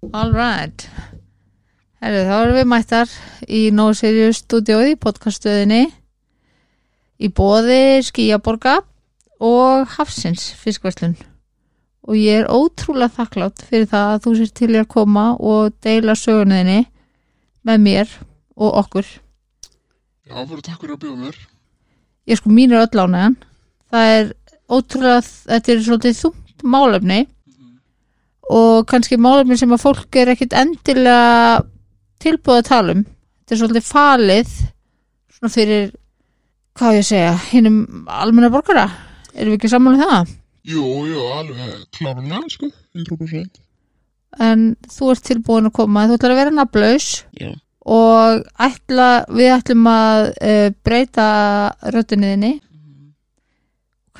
All right. Herri, þá erum við mættar í No Serious stúdiói, podcaststöðinni í bóði Skíaborga og Hafsins fiskverslun og ég er ótrúlega þakklátt fyrir það að þú sér til að koma og deila sögunniðinni með mér og okkur. Já, bara takk fyrir að bjóða mér. Ég sko mín er öll ánægjan. Það er ótrúlega, þetta er svolítið þungt málefni og kannski málefni sem að fólk er ekkit endilega tilbúið að tala um. Þetta er svolítið falið svona fyrir, hvað ég segja, hinnum almenna borgara. Erum við ekki saman um það? Jú, jú, alveg klárlega, sko, 100%. En þú ert tilbúin að koma, þú ætlar að vera nafnlaus Já. og ætla, við ætlum að uh, breyta röttinniðinni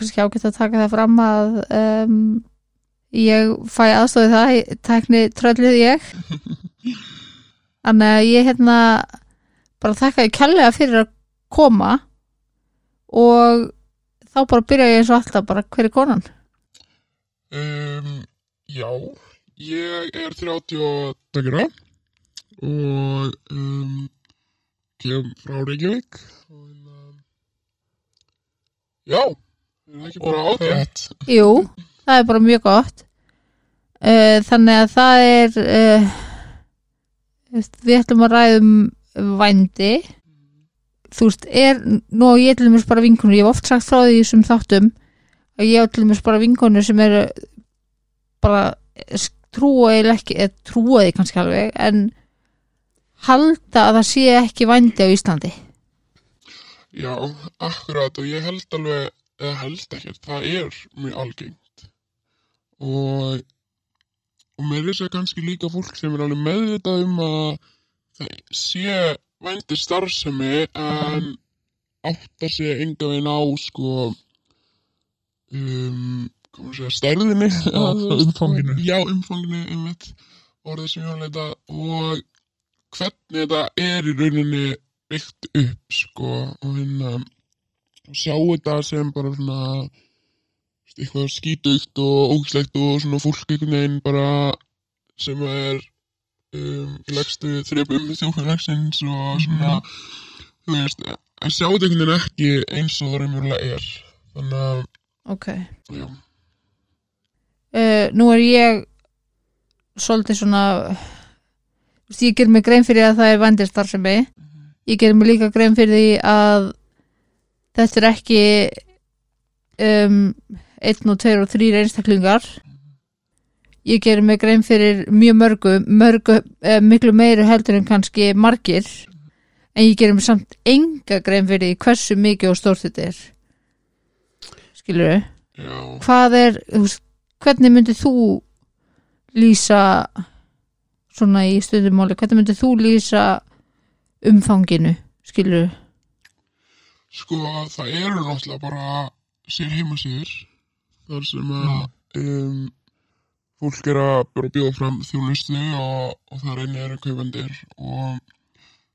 kannski ágætt að taka það fram að um, ég fæ aðstofið það ég- tækni tröllið ég. Þannig að ég hérna bara þakka ég kærlega fyrir að koma og þá bara byrja ég eins og alltaf bara hver er konan? Um, já, ég er 32 ára og um, kem frá Reykjavík. Og um, já, er það ekki bara ágætt? Jú, það er bara mjög gott. Uh, Þannig að það er uh, Við ætlum að ræðum vændi. Þú veist, er Nú ég til dæmis bara vinkonur Ég hef oft sagt frá því sem þáttum að ég hef til dæmis bara vinkonur sem eru bara trúa eða ekki, eða trúa því kannski alveg en halda að það sé ekki vændi á Íslandi. Já, akkurat og ég held alveg, eða held ekkert, það er mjög algengt og, og er þess að kannski líka fólk sem er alveg meðvitað um að það sé vændi starfsemi en áttar sig enga veginn á sko um, komum segja, stærðinni Já, umfanginu. Já, umfanginu um orðið sem ég var að leita og hvernig þetta er í rauninni byggt upp sko og hérna og sjá þetta sem bara svona eitthvað skítugt og ógislegt og svona fólk einhvern veginn bara sem er um, legstu þrepum þjóðfélagsins og svona þú veist, að sjá þetta einhvern veginn ekki eins og það raunverulega er. Þannig að, Ok. uh, nú er ég svolítið svona ég ger mig grein fyrir að það er vændistarfsemi ég ger mig líka grein fyrir því að þetta er ekki um, einn og tveir og þrýr einstaklingar. Ég ger mig grein fyrir mjög mörgu, mörgu uh, miklu meiri heldur en kannski margir. En ég ger mig samt enga grein fyrir hversu mikið og stórt þetta er. Skilur við já. Hvað er, hvernig myndir þú lýsa svona í stöðumáli, hvernig myndir þú lýsa umfanginu, skilur Sko, það eru náttúrulega bara sér heimasýður þar sem að um, fólk er að bjóða fram þjónustu og, og það reynir eru kaupendir og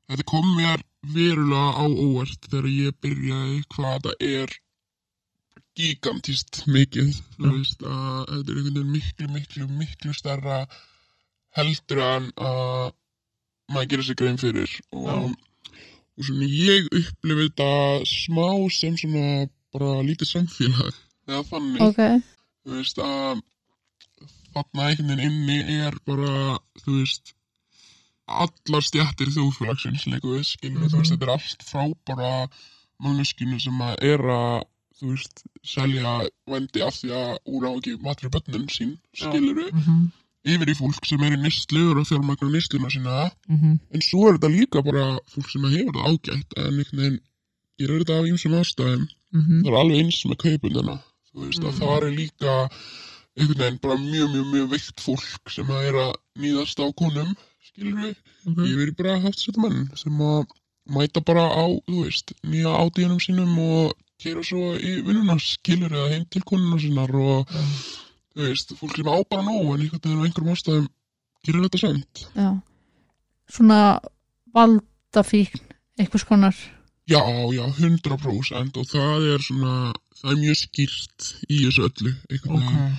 þetta kom mér verulega á óvart þegar ég byrjaði hvað það er gigantist mikið. Þú veist að þetta er einhvern veginn miklu, miklu, miklu stærra heldur en að maður gerir sér grein fyrir. Og og svona ég upplifi þetta smá sem svona bara lítið samfélag eða þannig, ok, þú veist að þarna einhvern veginn inni er bara, þú veist allar stjættir þjóðfélagsins líka við skiljum þú veist, þetta er allt frá bara manneskinu sem að er að þú veist, selja vendi af því að úr á ekki matri börnin sín skilur við, Mhm, yfir í fólk sem er í nýstlegur og fjármagnar nýstluna sína. Mhm, En svo er þetta líka bara fólk sem hefur það ágætt en einhvern veginn gerir þetta af ýmsum ástæðum. mhm. Það er alveg eins með kaupundina. Þú veist að það er líka einhvern veginn bara mjög, mjög, mjög veikt fólk sem að er að nýðast á konum, skilur við. Ég verið bara haft sér menn sem að mæta bara á, þú veist, nýja átíðunum sínum og kera svo í vinnuna, skilur eða heim til konuna sinnar og þú veist, fólk sem á bara nóg en einhvern veginn á einhverjum ástæðum gerir þetta samt. já. Svona valdafíkn einhvers konar? Já, já, 100% og það er svona, það er mjög skýrt í þessu öllu, einhvern veginn.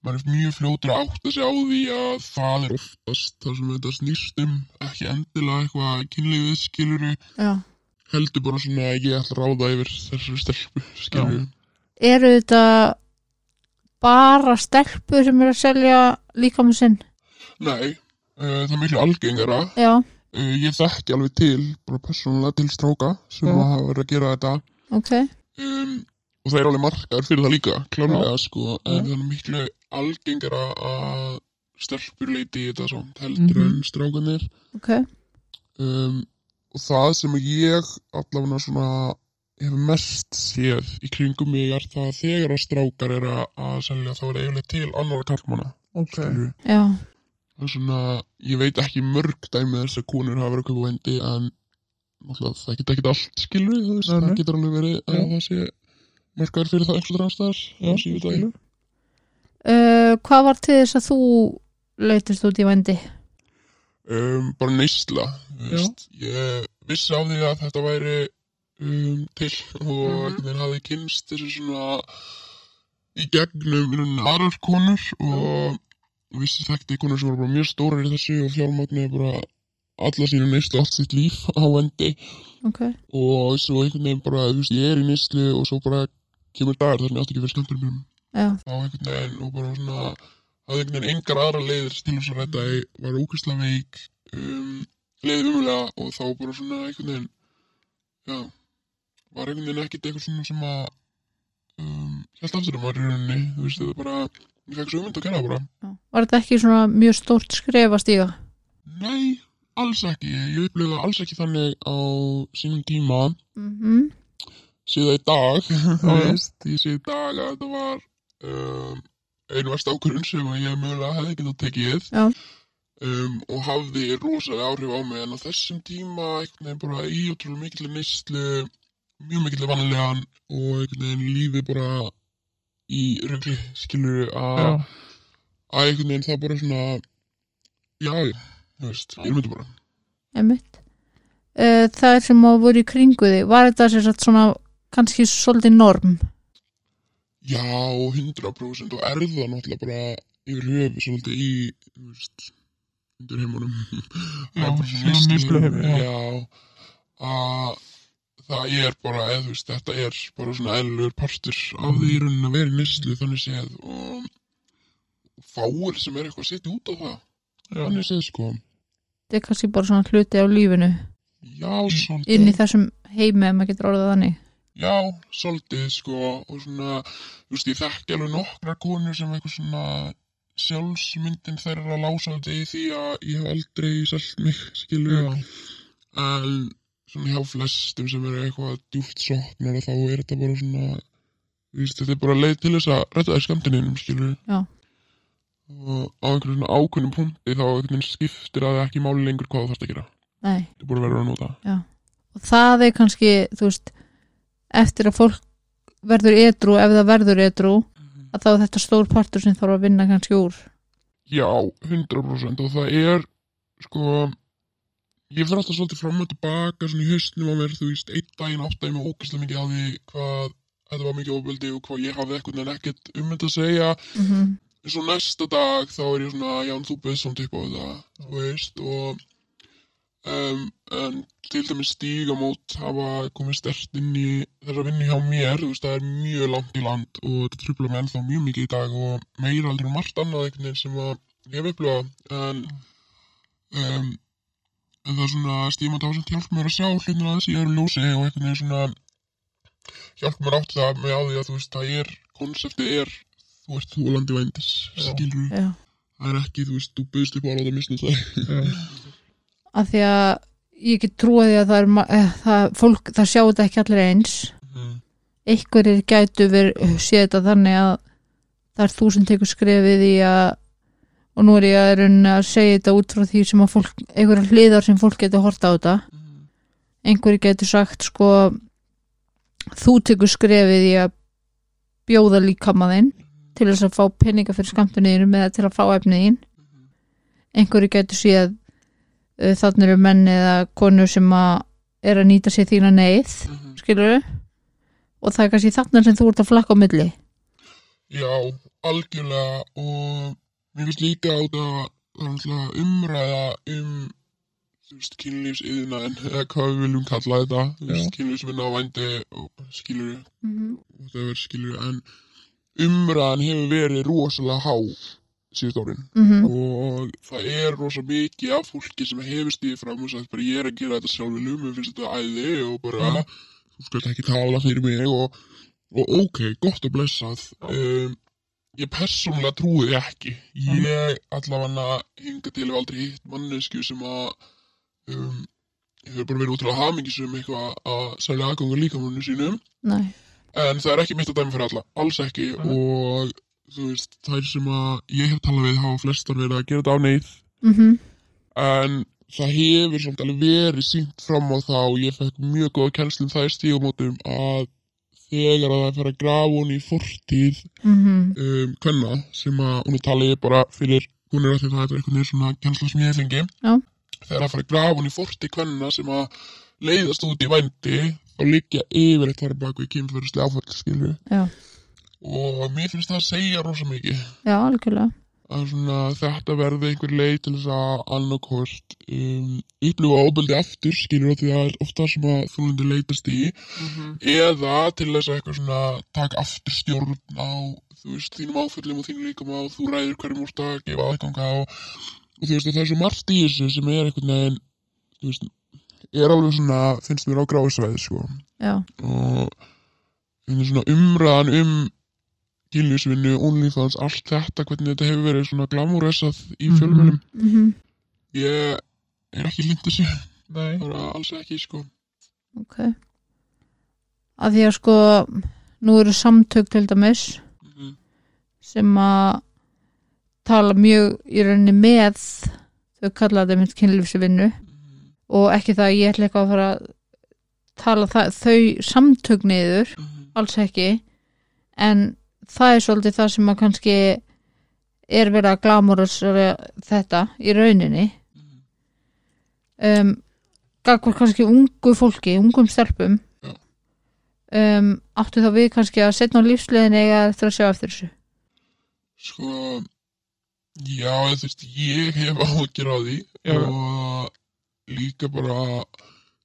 maður er mjög fljótur að átta sig á því að það er oftast það sem þetta snýst um ekki endilega eitthvað kynlífið skiluru já. heldur bara svona að ég ætla að ráða yfir þessari stelpu skiluru Eru þetta bara stelpur sem eru að selja líkamann sinn? Nei, uh, það er miklu algengara Já, uh, ég þekki alveg til bara persónulega til stráka sem hafa verið að gera þetta ok. um, og það er alveg markaður fyrir það líka klárlega sko, en það er miklu algengara að stelpur leiti í þetta samt heldur Mhm. en strákanir Ok, um, og það sem ég allavega svona hefur mest séð í kringum mig er það að þegar að strákar er að, selja þá er eiginlega til annara karlmanna Ok. skilurðu. já, það er svona, ég veit ekki mörg dæmi þess að konur hafa verið kaupa vendi en náttúrulega það geta ekkert allt skilur nei. það getur alveg verið að það sé markaður fyrir það Já, það sé við það uh, hvað var til þess að þú leitist út í vændi? um, bara neysla ég vissi á því að þetta væri um, til og veginn hafði kynst þessu svona í gegnum aðrar konur og vissi þekkti konur sem voru mjög stórar í þessu og fjármagnu bara alla sínu neyslu allt sitt líf á vendi Ok, og svo einhvern veginn bara, þú veist, ég er í neyslu og svo bara kemur dagar þar sem ég átti ekki skemmtur mér já, þá einhvern veginn og bara svona hafði einhvern veginn engar aðra leiðir til þess að ég var ókvæslega veik um, leiðið umlega og þá bara svona einhvern veginn já, var einhvern veginn ekkert eitthvað svona sem að um, held aftur um að rauninni þú veist, þetta bara, ég fekk svo um að það bara. Já. Var þetta ekki svona mjög stórt skref að stíga? nei, alls ekki, ég upplifði það alls ekki þannig á sínum tíma. Mm síðan í dag þú veist, ég sé í dag að þetta var um, einu verst ákvörðun sem að ég mögulega hefði getað tekið Já. um, og hafði rosalega áhrif á mig en á þessum tíma veginn bara í ótrúlega mikill neyslu mjög mikill vanlegan og veginn lífi bara í röggli skilur að að einhvern veginn það bara svona já, þú veist, ég myndi bara Einmitt. Uh, það er sem að voru í kringu þig, var þetta sagt svona kannski svolítið norm? Já, 100% og er það náttúrulega bara yfir höfu svolítið í, þú veist, undir heimunum. Já, svona að það er bara, eða þú veist, þetta er bara svona eðlur partur af því í rauninni að vera í neyslu þannig séð og fáir sem er eitthvað að setja út á það, Já. þannig séð sko. Þetta er kannski bara svona hluti á lífinu Já, svolítið. inn í þessum heimi ef maður getur orðað þannig. Já, svolítið sko og svona, þú veist, ég þekki alveg nokkrar konur sem eitthvað svona sjálfsmyndin þeirra lása þetta í því að ég hef aldrei selt mig, skilur Já. en svona hjá flestum sem eru eitthvað djúpt sóknar þá er þetta bara svona veist, þetta er bara leið til þess að rætta þér skamtininum, skilur Já. og á einhverjum svona ákunnum punkti þá einhvern veginn skiptir að það ekki máli lengur hvað þú þarfst að gera, Nei. þetta er bara verður að nota Og það er kannski, þú veist, eftir að fólk verður edru, ef það verður edru, að þá er þetta stór partur sem þarf að vinna kannski úr. Já, 100% og það er sko ég fyrir alltaf svolítið fram og tilbaka svona í haustnum á mér, þú veist, einn daginn áttaði mig ógæslega mikið á því hvað þetta var mikið ofbeldi og hvað ég hafði eitthvað en ekkert um þetta að segja. Mm en svo næsta dag þá er ég svona já, þú byrðst samt upp á þetta þú veist, og um, en til dæmis stígamót hafa komið stert inn í þessa vinnu hjá mér, þú veist, það er mjög langt í land og þetta trubla mig ennþá mjög mikið í dag og meira aldrei um margt annað einhvern veginn sem að ég hef upplifað. En um, en það er svona stígamót ásend hjálp mér að sjá hlutina aðeins í öðru ljósi og einhvern veginn svona hjálp mér átt það með á því að þú veist, það er konseptið er þú ert þú landi vændis, skilur Já. það er ekki, þú veist, þú byrðst upp á að láta misna það Af því að ég get trúið að það er, eh, það, fólk, það sjá þetta ekki allir eins. Mhm. einhverjir gætu verið séð þetta þannig að það er þú sem tekur skrefið í að og nú er ég að, að segja þetta út frá því sem að fólk, einhverjar hliðar sem fólk getur horta á þetta Mhm. einhverjir getur sagt sko þú tekur skrefið í að bjóða líkamaðinn til þess að fá peninga fyrir skamtunniðinu með til að fá efniðin einhverjir getur séð uh, þannig eru menn eða konur sem að er að nýta sér þína neyð Mhm. skilur og það er kannski þarna sem þú ert að flakka á milli. Já, algjörlega. Og mér finnst líka er alltaf umræða um þú veist, kynlífsiðnaðin eða hvað við viljum kalla þetta kynlífsvinna á vændi og skilur mm -hmm. og það verður skilur en umræðan hefur verið rosalega há síðust árin. Mhm. og það er rosa mikið af fólki sem hefur stíðið fram og sagt bara ég er að gera þetta sjálfur mér finnst þetta æði og bara þú skalt ekki tala fyrir mig. Og, og ok, gott og blessað. Um, ég persónulega trúi því ekki. Ég allavega hinga til hef aldrei hitt mannesku sem að um, hefur bara verið útrúlega hamingisum eitthvað að sælja aðganga líkamannu sínum. Nei, En það er ekki mitt að dæmi fyrir alla, alls ekki. Og þú veist, þær sem að ég hef talað við hafa flestar verið að gera þetta á neyð. Mhm, en það hefur samt alveg verið sínt fram á það og ég fekk mjög góða kennslum það í stígumótum að þegar að það fer að grafa hún í fortíð mhm, um, kvenna sem að hún er talið bara fyrir hún er að því það er einhvern veginn svona kennsla sem ég hef fengi. Já. þegar það fer að grafa hún í fortíð kvenna sem að leiðast út í vændi þá liggja yfirleitt þar bak við já, og mér finnst það að segja rosa mikið. Já, algjörlega. Að svona, þetta verði einhver leið til þess að annarkost um, upplifa ábeldi aftur skilur því að það er ofta sem að þú lundir leitast í. Eða til þess að eitthvað svona taka aftur stjórn á þú veist, þínum áföllum og þínum líkama og þú ræður hverjum úrst að gefa aðganga og, og þú veist, og það er svo margt í þessu sem er einhvern veginn þú veist, er alveg svona finnst mér á gráðsveið sko. Já, og svona umræðan um kynlýsvinnu, OnlyFans, allt þetta hvernig þetta hefur verið svona glamúressað í Mhm. fjölmjölum mhm, ég er ekki lind þessu Nei. bara alls ekki sko. Ok. Að því að sko nú eru samtök til dæmis Mhm. sem að tala mjög í rauninni með þau kalla þetta mynd kynlífsvinnu. Og ekki það að ég ætla eitthvað að fara að tala það, þau samtök niður alls ekki. En það er svolítið það sem að kannski er verið að glamúra þetta í rauninni. Um, gagvar kannski ungu fólki, ungum stelpum um, áttu þá við kannski að setna á lífsleginni eða eftir að sjá eftir þessu? Sko já, þú veist, ég hef áhyggjur á því Já. og líka bara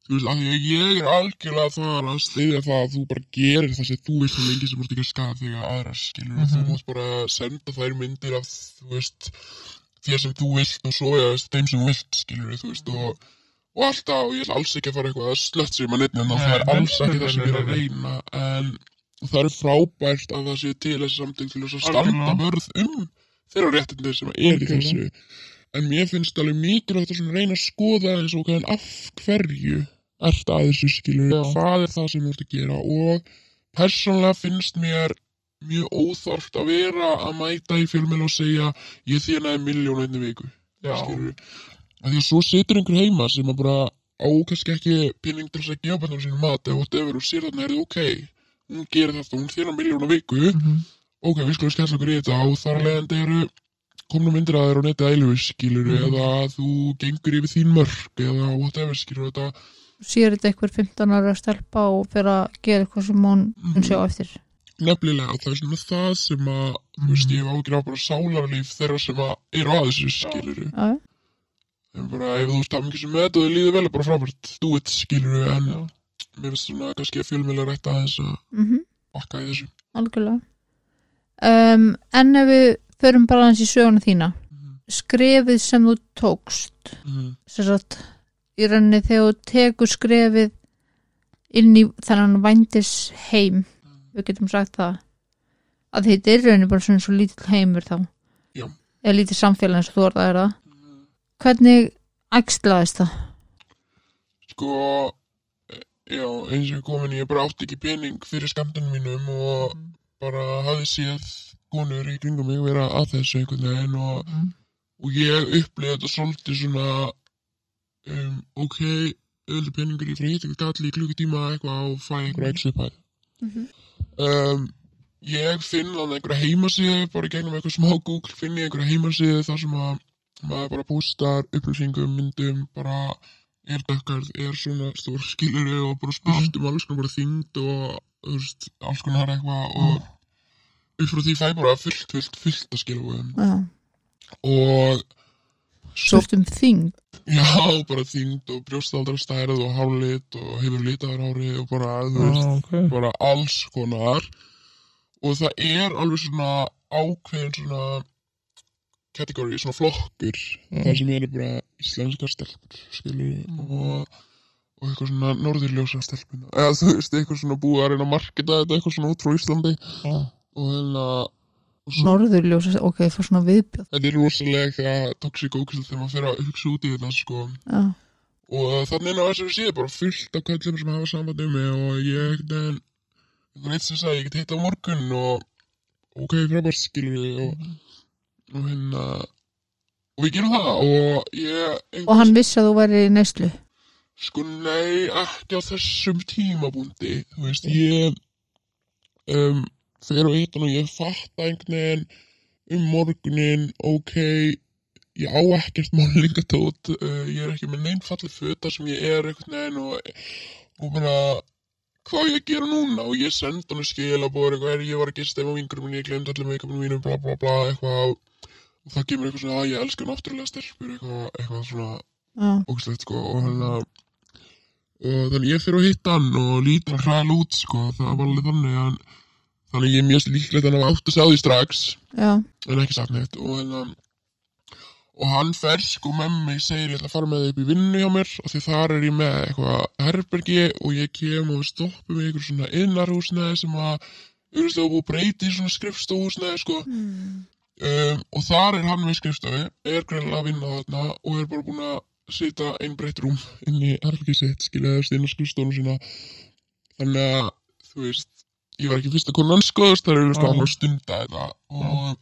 þú veist, af því að ég er algjörlega þar að stiðja það að þú bara gerir það sem þú veist svo lengi sem ert ekki að skada þig að aðra skilur og þú Mhm. mátt bara senda þær myndir af þú veist þér sem þú vilt og svo eða þeim sem vilt skilur þú veist og og alltaf, og ég ætla alls ekki að fara eitthvað að slött sér maður neitt en það er alls ekki það sem ég er að reyna en það er frábært að það sé til þessi samtök til þess að Algjörlega. vörð um þeirra réttindi sem er í þessu en mér finnst alveg mikilvægt að reyna að skoða eins og hvað af hverju ert að þessu skilur hvað er það sem þú ert að gera. Og persónlega finnst mér mjög óþarft að vera að mæta í fjölmjöl og segja ég þénaði miljón einni viku. Skilur að því að svo situr einhver heima sem að bara á kannski ekki pinning til þess að gefa bænnum sínum mat eða whatever. Og sér þarna er það ok hún gerir þetta, hún þénar miljón á viku. Mhm. ok, við skulum skella okkur í þetta. Og þar að leiðandi eru komna myndir að þér og netið ælu skilur Mhm. eða þú gengur yfir þín mörg eða whatever skilur þetta sér þetta eitthvað 15 ára stelpa og fyrir að gera eitthvað sem hún mun sjá eftir. Nefnilega það er svona það sem að þú veist ég hef ágjur á bara sálarlíf þeirra sem að eru að þessu skilur já, en bara ef þú ert að mikið sem með þetta og þið líður vel bara frábært. Do it skilur en Já. mér finnst svona kannski að fjölmjöla rætta aðeins að mhm. bakka í þessu. Algjörlega. Um, en ef við förum bara hans í söguna þína. Skrefið sem þú tókst mm. sem sagt í rauninni þegar þú tekur skrefið inn í þennan vændis heim við getum sagt það. Að þetta er rauninni bara svona svo lítill heimur þá. Já. eða lítill samfélag eins og þú orðaðir það. Hvernig æxlaðist það? Sko já, eins og komin ég bara átti ekki pening fyrir skamtunum mínum og bara hafði séð konur í kringum mig vera að þessu einhvern veginn og, Mhm. og ég upplifði þetta svolítið svona um, ok, öðru peningur hitt eitthvað gall í klukkutíma eitthvað og fæ einhver ekki upphæð um, ég finn þannig einhverja heimasíðu bara í gegnum eitthvað smá Google finn ég einhverja heimasíðu þar sem að maður bara postar upplýsingum, myndum bara er dökkarð, er svona stór skilur og bara spurt um alls konar bara þyngd og veist, alls konar eitthvað og, upp frá því fæ bara fullt, fullt, fullt að skilabóðum já, og svo um þing já, bara þyngd og brjóstaldra stærð og hárlit og hefur litaðar hári og bara, veist, Já, ok. bara alls konar. Og það er alveg svona ákveðin svona kategóri, svona flokkur. Það sem eru bara íslenskar stelpur skilur og, og eitthvað svona norðurljósa stelpuna eða þú veist, eitthvað svona búið að reyna að marketa þetta eitthvað svona út frá Íslandi. Já. og hérna og svo, norðurljós, ok, það er svona viðbjöð þetta er rosalega toxic ókvæslega þegar maður fer að hugsa út í þetta sko. Já, og þannig á þessari síðu bara fullt af köllum sem hafa samband um mig og ég einhvern veginn sem sagði ég get hitt á morgun og ok, frábært skilur við og, og hérna og við gerum það og ég og hann vissi að þú væri í neyslu. Sko nei, ekki á þessum tímabúndi þú veist, ég um, fer og hitt hann og ég fatta einhvern veginn um morgunin ok, ég á ekkert málingatót uh, ég er ekki með neinn falli föta sem ég er einhvern veginn og, og bara hvað ég að gera núna? Og ég senda hann að bóra eitthvað, "Heyrðu, ég var að gista ef á vingurum minni, ég glemt allir með eitthvað mínum, bla bla bla eitthvað og það kemur eitthvað svona að ég elska náttúrulega stelpur eitthvað, eitthvað svona já, ógslegt sko og hann að og þannig ég fyrir að hitta hann og lítur að hræla út sko það var alveg þannig að þannig ég er mjög líklegt að hann átt að sjá því strax já, en ekki sagt neitt. Og hann að og hann fer sko með mig segir ég ætla að fara með þig upp í vinnu hjá mér og því þar er ég með eitthvað herbergi og ég kem og við stoppum í einhver svona innarhúsnæði sem að búið að breyti í svona skrifstóhúsnæði sko. Um, og þar er hann við skrifstofi er greinlega að vinna þarna og er bara búin að setja einn breytt rúm inn í herbergi sitt skilja þess inn á skrifstofunum sína. Þannig að þú veist ég var ekki fyrsta konan sko það er auðvitað hann að stunda þetta. Og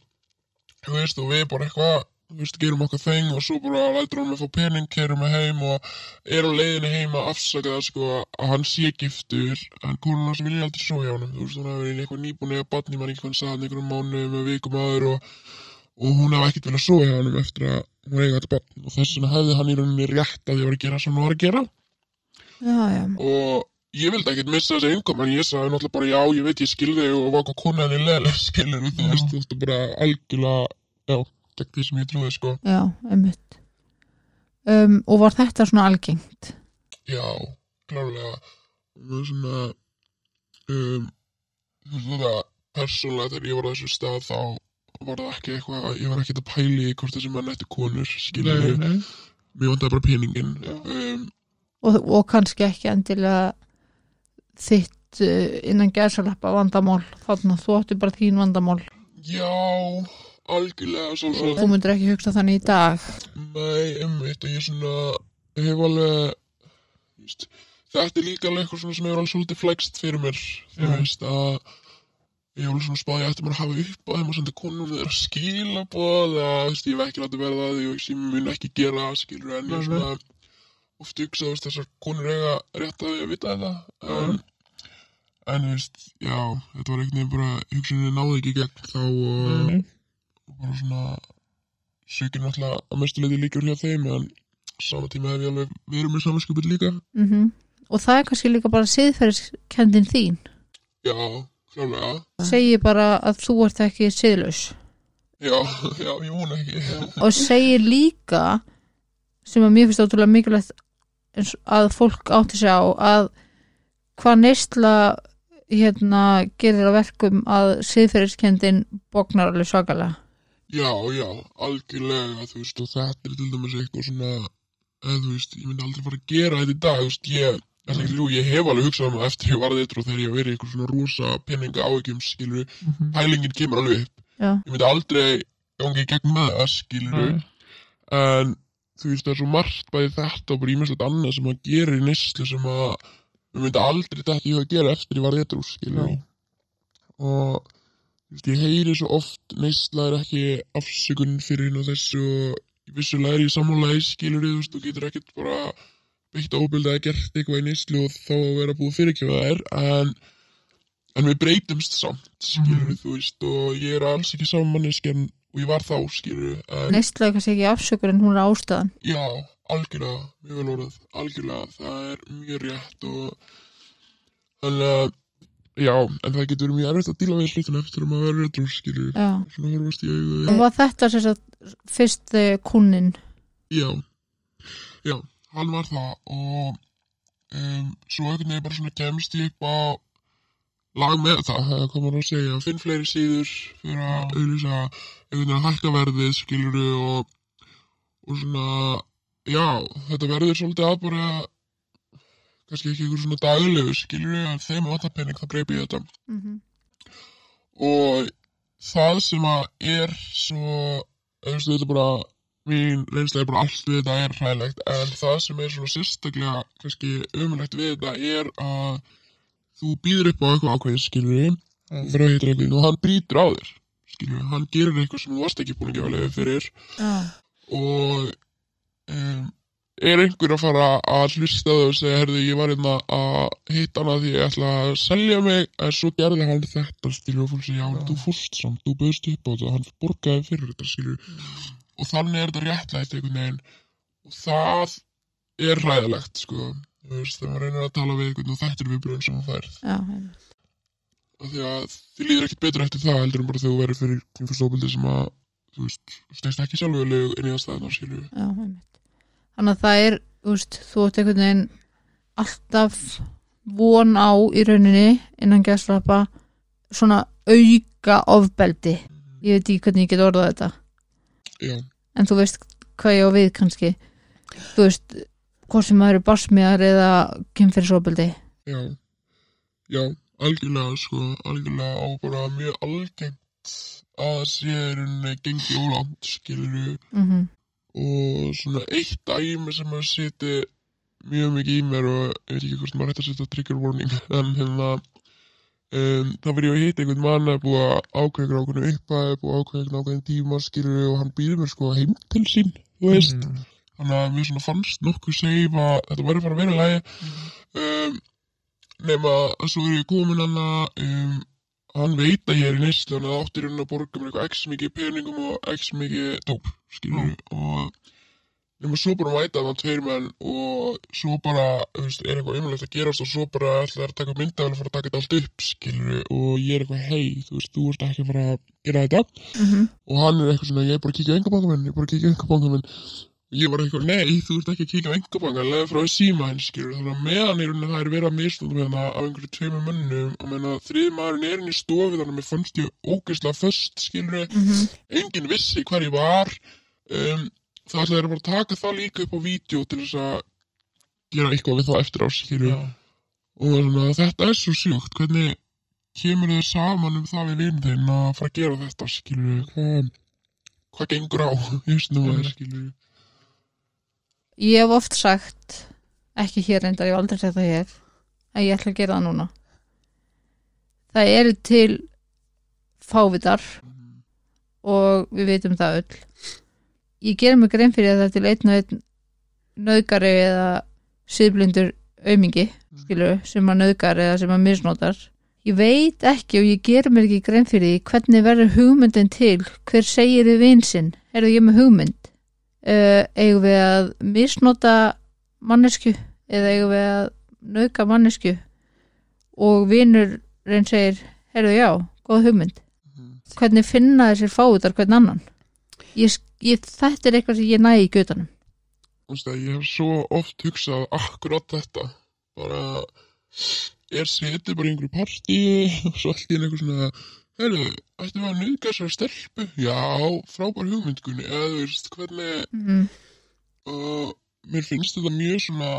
þú veist og við bara eitthvað þú veist, gerum okkar þeng og svo bara lætur hann með fá pening, kerum með heim og er á leiðinni heim að afsaka það sko að hann sé giftur. En konan hans vilja aldrei svo hjá hann þú veist, hún hafi verið í eitthvað nýbúin eða batni mann ekki hvað hann sagði einhverjum mánuðum með vikum aður og, og hún hafi ekkert viljað svo hjá hann eftir að hún eiga þetta batn og þess vegna hefði hann í rauninni rétt að því var að gera sem hann var að gera. Já, já, og ég vildi ekkert missa þessi innkom en ég sagði náttúrulega bara já, ég veit ég skil þig og var hvað konan henni leðilega skilur þú veist, þú veist bara algjörlega já, gegn því sem ég trúði sko. Já, einmitt. Um, og var þetta svona algengt? Já, klárlega. Það er svona um, þú veist þetta persónlega þegar ég var á þessu stað þá var það ekki eitthvað, ég var ekki að pæli í hvort þessi menn ættu konur, nei. mér vantaði bara peningin um, og, og kannski ekki endilega þitt uh, innan gæðsalappa vandamál. Þannig að þú átti bara þín vandamál. Já, algjörlega svo svo þú myndir ekki hugsa þannig í dag. Nei, einmitt ég svona ég hef alveg veist, þetta er líka alveg eitthvað sem hefur alveg svolítið flext fyrir mér. Þú Já. veist að ég alveg svona spáði eftir maður að hafa upp á þeim og senda konunum þeirra skilabóð eða þú veist, ég hef ekki látið verða það ég mun ekki gera skilur en ég svona oft hugsa, þú veist, þessar konur eiga rétt að því að vita þetta. En, en þú veist, já þetta var einhvern veginn bara, hugsuninni náði ekki í gegn þá og Nei, nei. og bara svona sökir náttúrulega að mestu leiti líka hjá þeim en sama tíma hef ég alveg verið með samanskupið líka. Mm og það er kannski líka bara siðferðiskendin þín. Já, klálega segir bara að þú ert ekki siðlaus. Já, já, ég vona ekki. Og segir líka sem að mér finnst ótrúlega mikilvægt að fólk átti sig á að hvað neysla hérna gerir að verkum að siðferðiskendin bóknar alveg svakalega. Já, já, algjörlega þú veist, og þetta er til dæmis eitthvað svona eða þú veist, ég myndi aldrei fara að gera þetta í dag þú veist, ég ljú, ég hef alveg hugsað um það eftir ég varði eitthvað þegar ég hef verið í eitthvað svona rosa peninga áhyggjum, skilur Mhm. pælingin kemur alveg upp. Já, ég myndi aldrei gangi í gegn með það, skilur Nei. en þú veist það er svo margt bæði þetta og bara ímestlegt annað sem að gera í neyslu sem að við myndi aldrei þetta í að gera eftir ég var eitthvað skilur Já. og þú veist, ég heyri svo oft neysla er ekki afsökun fyrir hinn og þessu og vissulega er ég sammálaði skilur þú veist, þú getur ekkert bara beitt óbylda að gert eitthvað í neyslu og þá að vera búið fyrirkjöfa þær en, en við breytumst samt skilur Mhm. þú veist og ég er alls ekki samaneskjan og ég var þá neysla er kannski ekki afsökur en hún er ástæðan Já, algjörlega, mjög vel orðað, algjörlega, það er mjög rétt og þannig að já, en það getur verið mjög erfitt að díla við hlutina eftir að maður verður réttur, skilur, já. svona horfast í augu Og var þetta sem sagt fyrst kunnin? Já, já, hann var það og um, svo einhvern veginn bara svona kemst ég á lag með það, það komur að segja, finn fleiri síður fyrir að auðvisa einhvern veginn að hækka verðið, skiluru og, og svona, já, þetta verður svolítið að bara, kannski ekki einhver svona daglegu, skiluru, en þeim að það penning, þá greipi ég þetta. Mm -hmm. og það sem að er svo, veist, þetta er bara mín reynsla er bara allt við þetta er hræðilegt en það sem er svona sérstaklega kannski umrætt við þetta er að þú býður upp á eitthvað ákveðið skilur frá hitreglin og hann brýtur á þér skilur, hann gerir eitthvað sem þú varst ekki búin að gefa leiði fyrir. Já, og um, er einhver að fara að hlusta þau og segja, herðu, ég var hérna að hitta hana því ég ætla að selja mig en svo gerði hann þetta, skilur og fólk segja, já, þú fórst samt, þú bauðst upp á þetta hann borgaði fyrir þetta, skilur og þannig er þetta réttlægt einhvern veginn. Og það er ræðilegt, sko þú veist, þegar maður reynir að tala við einhvern og þetta er viðbröðin sem hann færð já, einmitt. og því að þið líður ekkert betur eftir það heldur en bara þegar þú verður fyrir kynfyrstópildi sem að, þú veist, steinst ekki sjálfurlegu inn í aðstæðanar, skilur já, einmitt. Þannig að það er, þú veist, þú ert einhvern veginn alltaf von á í rauninni innan gæslappa svona auka ofbeldi. Ég veit ekki hvernig ég get orðað þetta. já, En þú veist hvað ég á við kannski. Þú veist, hvort sem maður eru barsmiðar eða kynferðisofbeldi. já. Já, algjörlega, sko algjörlega á bara mjög algengt að sé rauninni gengi ólátt, skilur Mm og svona eitt dæmi sem að seti mjög mikið í mér og ég veit ekki hvort maður hægt að setja trigger warning en hérna um, þá verður ég að hitta einhvern mann að búa ákveðingur ákveðinu upphæð búa ákveðingur ákveðin tíma skilur og hann býður mér sko heim til sín þú veist, þannig að mér svona fannst nokkuð seif að þetta verður bara að vera í lagi. Um, nema að svo er ég komin hann að um, hann veit að ég er í neyslu hann áttir hann að borga mér eitthvað x mikið peningum og x mikið dóp skilur og nema svo bara mæta þannig tveir menn og svo bara veist, er eitthvað umlægt að gerast og svo bara ætla að taka myndavel og fara að taka þetta allt upp skilur og ég er eitthvað hei þú veist, þú ert ekki að fara að gera þetta. -hmm. og hann er eitthvað svona, ég er bara að kíkja á engabanka minn, ég er bara að kíkja á engabanka minn ég var eitthvað, nei, þú ert ekki að kíkja á engabanka lega frá síma hinn, skilur þannig að meðan í rauninni það er verið að misnóta með hana af einhverju tveimur mönnum. Og meðan að þrið maðurinn er inn í stofi þannig að mér fannst ég ógeðslega föst, skilur Mm enginn vissi hvar ég var. Um, það ætlaði að bara að taka það líka upp á vídeo til þess að gera eitthvað við það eftir á, skilur og svona, þetta er svo sjúkt. Hvernig kemur þau saman um það við vinn Ég hef oft sagt, ekki hér reyndar, ég hef aldrei sagt það hér, að ég ætla að gera það núna. Það eru til fávitar og við veitum það öll. Ég gerum mig grein fyrir að það er til einn og einn nöðgari eða síðblindur aumingi, skilur, sem að nöðgar eða sem að misnotar. Ég veit ekki og ég gerum mér ekki grein fyrir því hvernig verður hugmyndin til, hver segir þið vinsinn, er það ég með hugmynd? Uh, eigum við að misnota mannesku eða eigum við að nauka mannesku og vinur reyn segir, heyrðu já, góð hugmynd. Hvernig finna þessir fáutar hvern annan? Ég, ég, þetta er eitthvað sem ég næ í götanum ég hef svo oft hugsað akkurat þetta. Bara er setið bara í einhverju partíu og svo allt í einu eitthvað svona Herru, ættum við að nuðga þessar stelpu? Já, frábær hugmyndgunni, eða þú veist, hvernig, mm. og mér finnst þetta mjög svona,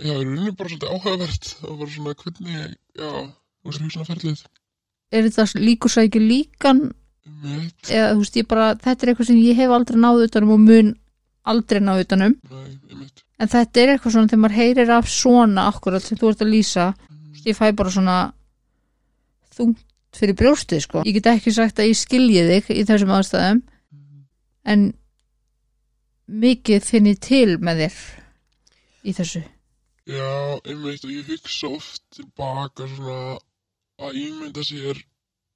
já, í rauninni bara svolítið áhugavert, og bara svona, hvernig, já, þú veist, hugsunarferðlið, er þetta líkur sækju líkan? Mitt, eða þú veist ég bara, þetta er eitthvað sem ég hef aldrei náð utanum og mun aldrei náð utanum nei, mitt, en þetta er eitthvað svona þegar maður heyrir af svona akkurat sem þú ert að lýsa ég fæ bara svona þungt fyrir brjóstið sko. Ég get ekki sagt að ég skilji þig í þessum aðstæðum en mikið finn ég til með þér í þessu. Já, einmitt, og ég hugsa oft tilbaka svona að ímynda sér,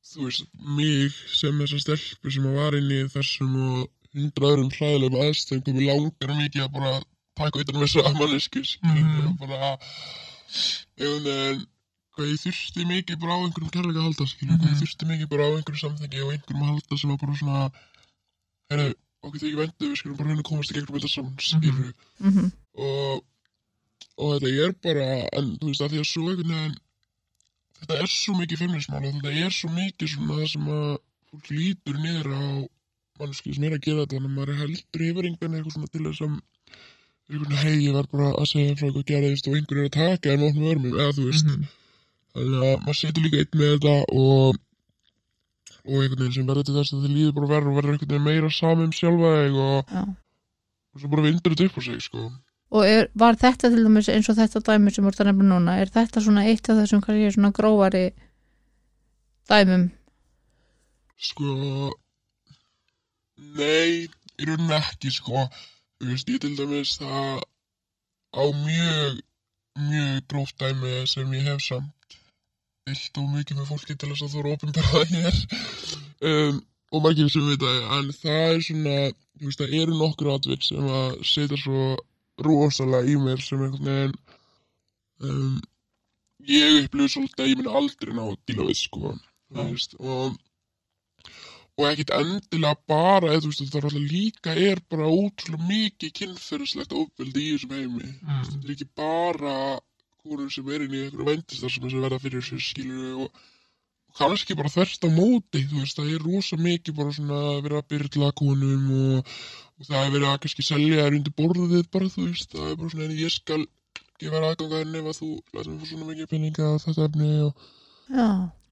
þú veist, mig sem þessa stelpu sem að var inn í þessum og hundra öðrum hræðilegum aðstöðum komið langar mikið að bara taka utan um þessa mannesku, skilur, Mhm. og bara, einhvern veginn, hvað ég þurfti mikið bara á einhverjum kærleika að halda skilur, hvað ég þurfti mikið bara á einhverjum samþengi og einhverjum að halda sem var bara svona herru, okkur þykir vendu við skulum bara að komast í gegnum þetta saman skilur mhm, og, og þetta er bara en þú veist að því að svo einhvern veginn þetta er svo mikið feimnismál og þetta er svo mikið svona það sem að fólk lítur niður á mannski sem er að gera þetta þannig að maður er heldur yfir einhvern eitthvað svona til þess að einhvern hei ég var bara að segja frá eitthvað gerðist og einhvern er að taka en opna örmum eða þú veist. Mhm. Þannig að maður setur líka einn með þetta og og einhvern veginn sem verður til þess að þið líður bara verður og verður einhvern veginn meira samum sjálfa og, og svo bara vindur þetta upp á sig sko Og er, var þetta til dæmis eins og þetta dæmi sem voru það nefna núna, er þetta svona eitt af þessum kannski svona grófari dæmum? Sko, nei, í rauninni ekki, sko. Þú veist, ég til dæmis það á mjög, mjög gróft dæmi sem ég hef samt illt og mikið með fólki til þess að þú eru opinbera það hér. Um, og margir sem veit það, en það er svona, þú veist, það eru nokkur atvik sem að setja svo rosalega í mér sem einhvern veginn um, ég upplifur svolítið að ég minn aldrei ná að díla við, sko. Þú veist, og og ekkit endilega bara eða veist það er alltaf líka er bara ótrúlega mikið kynferðislegt ofbeldi í þessum heimi Mm. þetta er ekki bara konur sem er inn í einhverju vendistar sem verða fyrir sér skilur og kannski bara þverst á móti þú veist það er rosa mikið bara svona verið að byrla konum og, og það er verið að kannski selja þær undir borðið bara þú veist það er bara svona en ég skal gefa þér aðgang að henni ef að þú mig fá svona mikið peninga á þetta efni og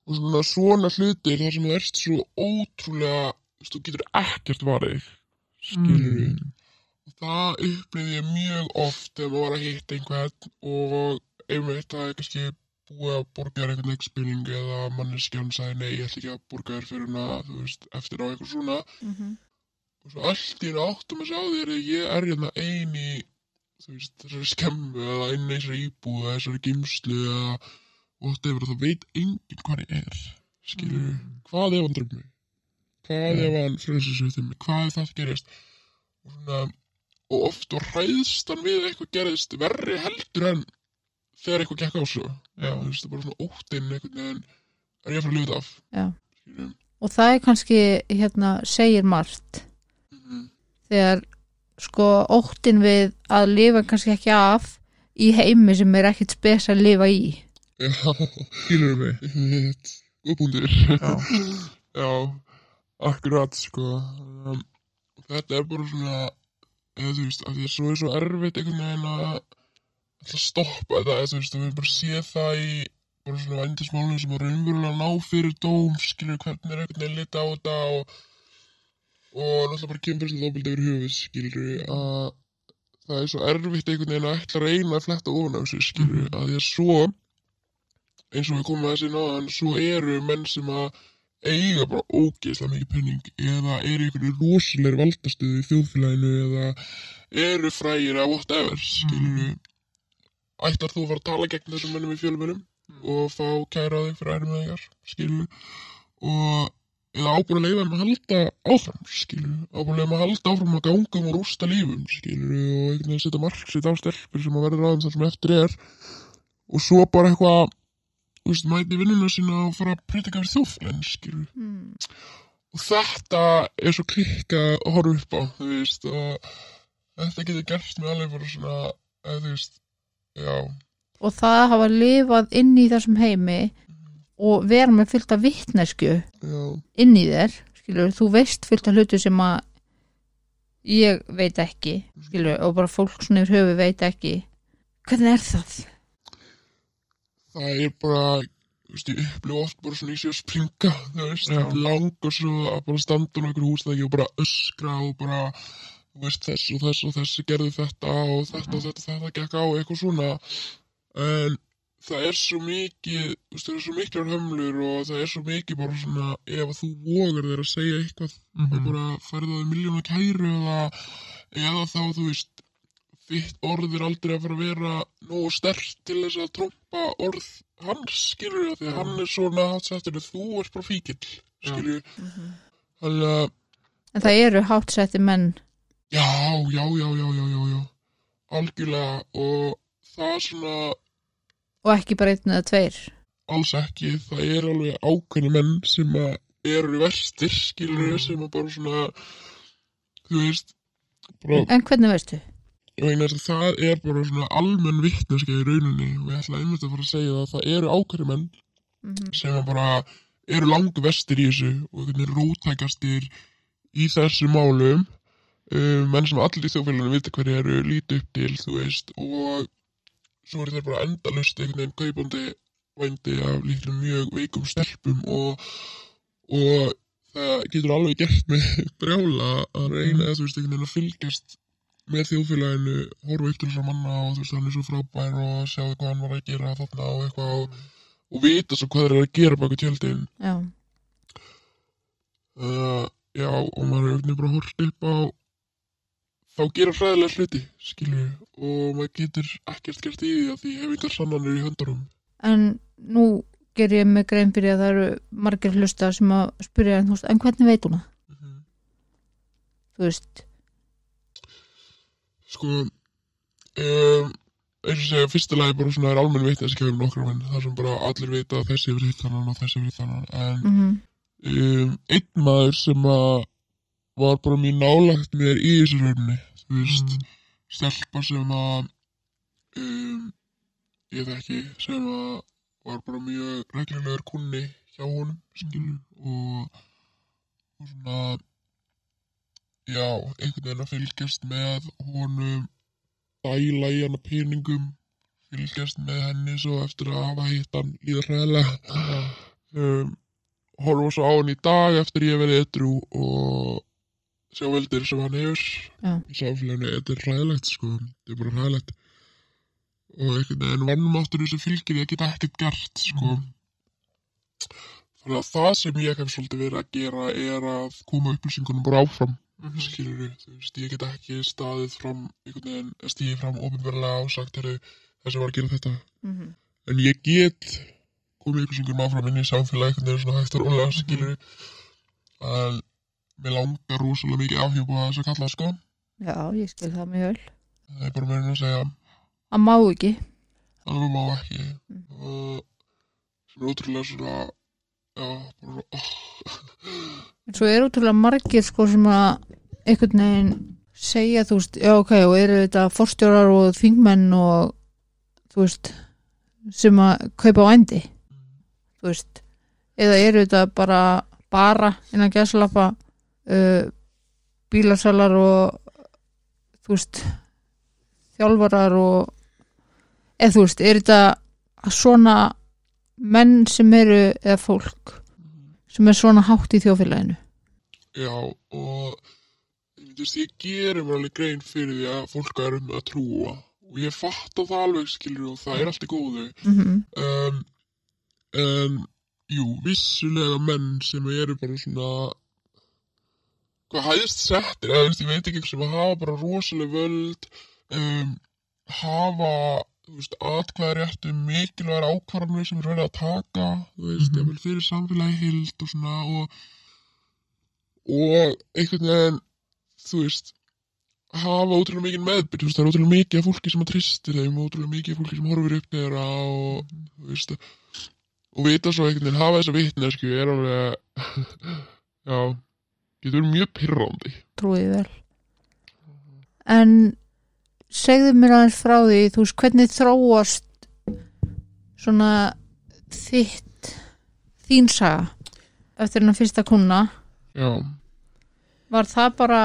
og svona svona hlutir þar sem þú ert svo ótrúlega þú veist, þú getur ekkert varðið skilur Mm. og það upplifði ég mjög oft þegar maður var að hitta einhvern og einmitt það er kannski búið að borga þér einhvern leikspilning eða manneskjan sagði nei, ég ætla ekki að borga þér fyrir hana þú veist, eftir á eitthvað svona. Mhm, og svo allt í einu áttum að sjá þér að ég er hérna ein í þú veist, þessari skemmu eða í þessari íbúð eða þessari gimslu eða whatever, það veit enginn hvað ég er skilur Mm. hvað ef hann dröfum mig? Hvað Já. ef hann frelsisveitir mig? Hvað ef það gerist? Og, svona, og oft og hræðstan við eitthvað gerist verri heldur en þegar eitthvað gekk á svo Já. þú veist, það er bara svona óttinn einhvern veginn. Er ég að fara að lifa þetta af. Já. Og það er kannski, hérna, segir margt. Mm þegar sko óttin við að lifa kannski ekki af í heimi sem er ekkit spes að lifa í. já, Skilur mig? Punktur Já, Já, akkurat sko. Um, þetta er bara svona eða þú veist, af því að svo er svo erfitt einhvern veginn að ætla að stoppa þetta, þú veist, við bara sé það í bara svona vændismálum sem að raunverulega ná fyrir dóm, skilur hvernig er veginn lita á þetta og og náttúrulega bara kemur þessi þóbildi yfir höfuð, skilur að það er svo erfitt einhvern veginn að ætla að reyna að fletta ofan á þessu, skilur að því að svo eins og við komum að þessi náðan, svo eru menn sem að eiga bara ógeðslega mikið penning eða eru einhverju rosalegri valdastuðu í þjóðfélaginu eða eru frægir að whatever skilur ætlar þú að fara að tala gegn þessum mennum í fjölmennum og fá kæra á þig fyrir ærum þegar skilur og eða ábúin að leiða þeim að halda áfram skilur, ábúin að leiða þeim að halda áfram að ganga um og rústa lífum skilur og einhvern veginn setja mark sitt á stelpur sem að verða ráðum þar sem eftir er. Og svo bara eitthvað þú veist, mæti vinnuna sína og fara að predika fyrir þjóðfélagin skilur Mm. og þetta er svo klikka að horfa upp á þú veist og þetta getur gert með alveg bara svona eða þú veist já, Og það að hafa lifað inn í þessum heimi og vera með fullt af vittnesku já, inn í þér, skilur, þú veist fullt af hlutu sem að ég veit ekki, skilur, og bara fólk svona yfir höfu veit ekki. Hvernig er það? það er bara ég upplifa oft bara svona í sig að springa þú veist, langar svo að bara standa á einhverju húsnæki og bara öskra og bara þú veist, þess og þess og þess gerði þetta og þetta og þetta, þetta gekk á eitthvað svona. En það er svo mikið þú veist, það er svo miklar hömlur og það er svo mikið bara svona ef þú vogar þér að segja eitthvað og Mhm. bara færði það miljónu kæru eða, eða þá þú veist þitt orð er aldrei að fara að vera nógu stert til þess að trompa orð hans skilur því að hann er svona hátsettur þú ert bara fíkill skilur þannig að En það eru hátsetti menn. Já, já, já, já, já, já, já. Algjörlega og það svona og ekki bara einn eða tveir? Alls ekki, það er alveg ákveðni menn sem eru verstir, skilur sem að bara svona þú veist bara, En hvernig að það er bara svona almenn vittneska í rauninni og ég ætla einmitt að fara að segja að það eru ákveðni menn Mhm. sem að bara eru langu vestir í þessu og hvernig rótækastir í þessu málum. um, menn sem allir í þjóðfélaginu vita hverju eru líti upp til, þú veist og svo eru þeir bara endalust einhvern veginn kaupandi vændi af líklega mjög veikum stelpum og, og það getur alveg gert með brjála að reyna þú veist einhvern veginn að fylgjast með þjóðfélaginu, horfa upp til þessar manna og þú veist hann er svo frábær og sjáðu hvað hann var að gera þarna og eitthvað og, og vita svo hvað þeir eru að gera baka tjöldin. Já, uh, já og maður er auðvitað bara hort upp á þá gera hræðilega hluti skilju og maður getur ekkert gert í því að því hef ykkur sannanir í höndarum en nú ger ég mig grein fyrir að það eru margir hlusta sem að spyrja en, þú veist, en hvernig veit hún það? Þú veist, sko um, eins og segja fyrsta lagi bara svona er almenn veit þessi kefum nokkra menn þar sem bara allir vita að þessi hefur hitt þannan og þessi hefur hitt þannan en mm um, einn maður sem að var bara mjög nálagt mér í þessu rauninni þú veist, stelpa sem að um, ég þekki sem að var bara mjög reglulegur kunni hjá honum skilur. Og, og svona já, einhvern veginn að fylgjast með honum dæla í hana peningum fylgjast með henni svo eftir að hafa hitt hann líða hræðilega um, horfa svo á hann í dag eftir ég verið etru og sjá veldir sem hann hefur í samfélaginu, þetta er ræðilegt sko, þetta er bara ræðilegt og einhvern veginn vannmáttur sem fylgir því að geta ekkert gert sko. Þannig að það sem ég hef svolítið verið að gera er að koma upplýsingunum bara áfram Mhm. skilur þú veist, ég get ekki staðið fram einhvern veginn, stíðið fram ofinverlega og sagt, herru, þessi var að gera þetta. -hmm. en ég get komið upplýsingunum áfram inn í samfélagi einhvern veginn svona hægt og rólega skilur að mér langar rosalega mikið áhuga að þess að kalla sko. Já, ég skil það mjög vel. Það er bara en að segja. Að má ekki. Alveg má ekki. Mm. og sem er ótrúlega svona já, bara oh, svo er útrúlega margir sko sem að einhvern veginn segja þú veist, já ok, og eru þetta forstjórar og þingmenn og þú veist sem að kaupa á endi. Þú veist, eða eru þetta bara bara innan gæslappa uh, bílasalar og þú veist þjálfarar og eða þú veist, er þetta svona menn sem eru eða fólk sem er svona hátt í þjófélaginu já og veist, ég gerir mér alveg grein fyrir því að fólk er um að trúa. Og ég fatta það alveg skilur og það er allt í góðu. Mm -hmm. um, en jú, vissulega menn sem eru bara svona hvað hæðist settir eða veist, ég veit ekki sem hafa bara rosalega völd um, hafa þú veist, atkvæðarétt um mikilvægar ákvarðanir sem er verið að taka þú veist, Mhm. mm fyrir samfélagi hild og svona og, og einhvern veginn þú veist hafa ótrúlega mikið meðbyr, þú veist, það er ótrúlega mikið af fólki sem að tristir þeim, ótrúlega mikið af fólki sem horfir upp þeirra og þú veist, og vita svo einhvern veginn hafa þessa vitnesku er alveg já, getur mjög pyrrandi trúið vel. En segðu mér aðeins frá því þú veist hvernig þróast svona þitt þín saga eftir hennar fyrsta kuna já, var það bara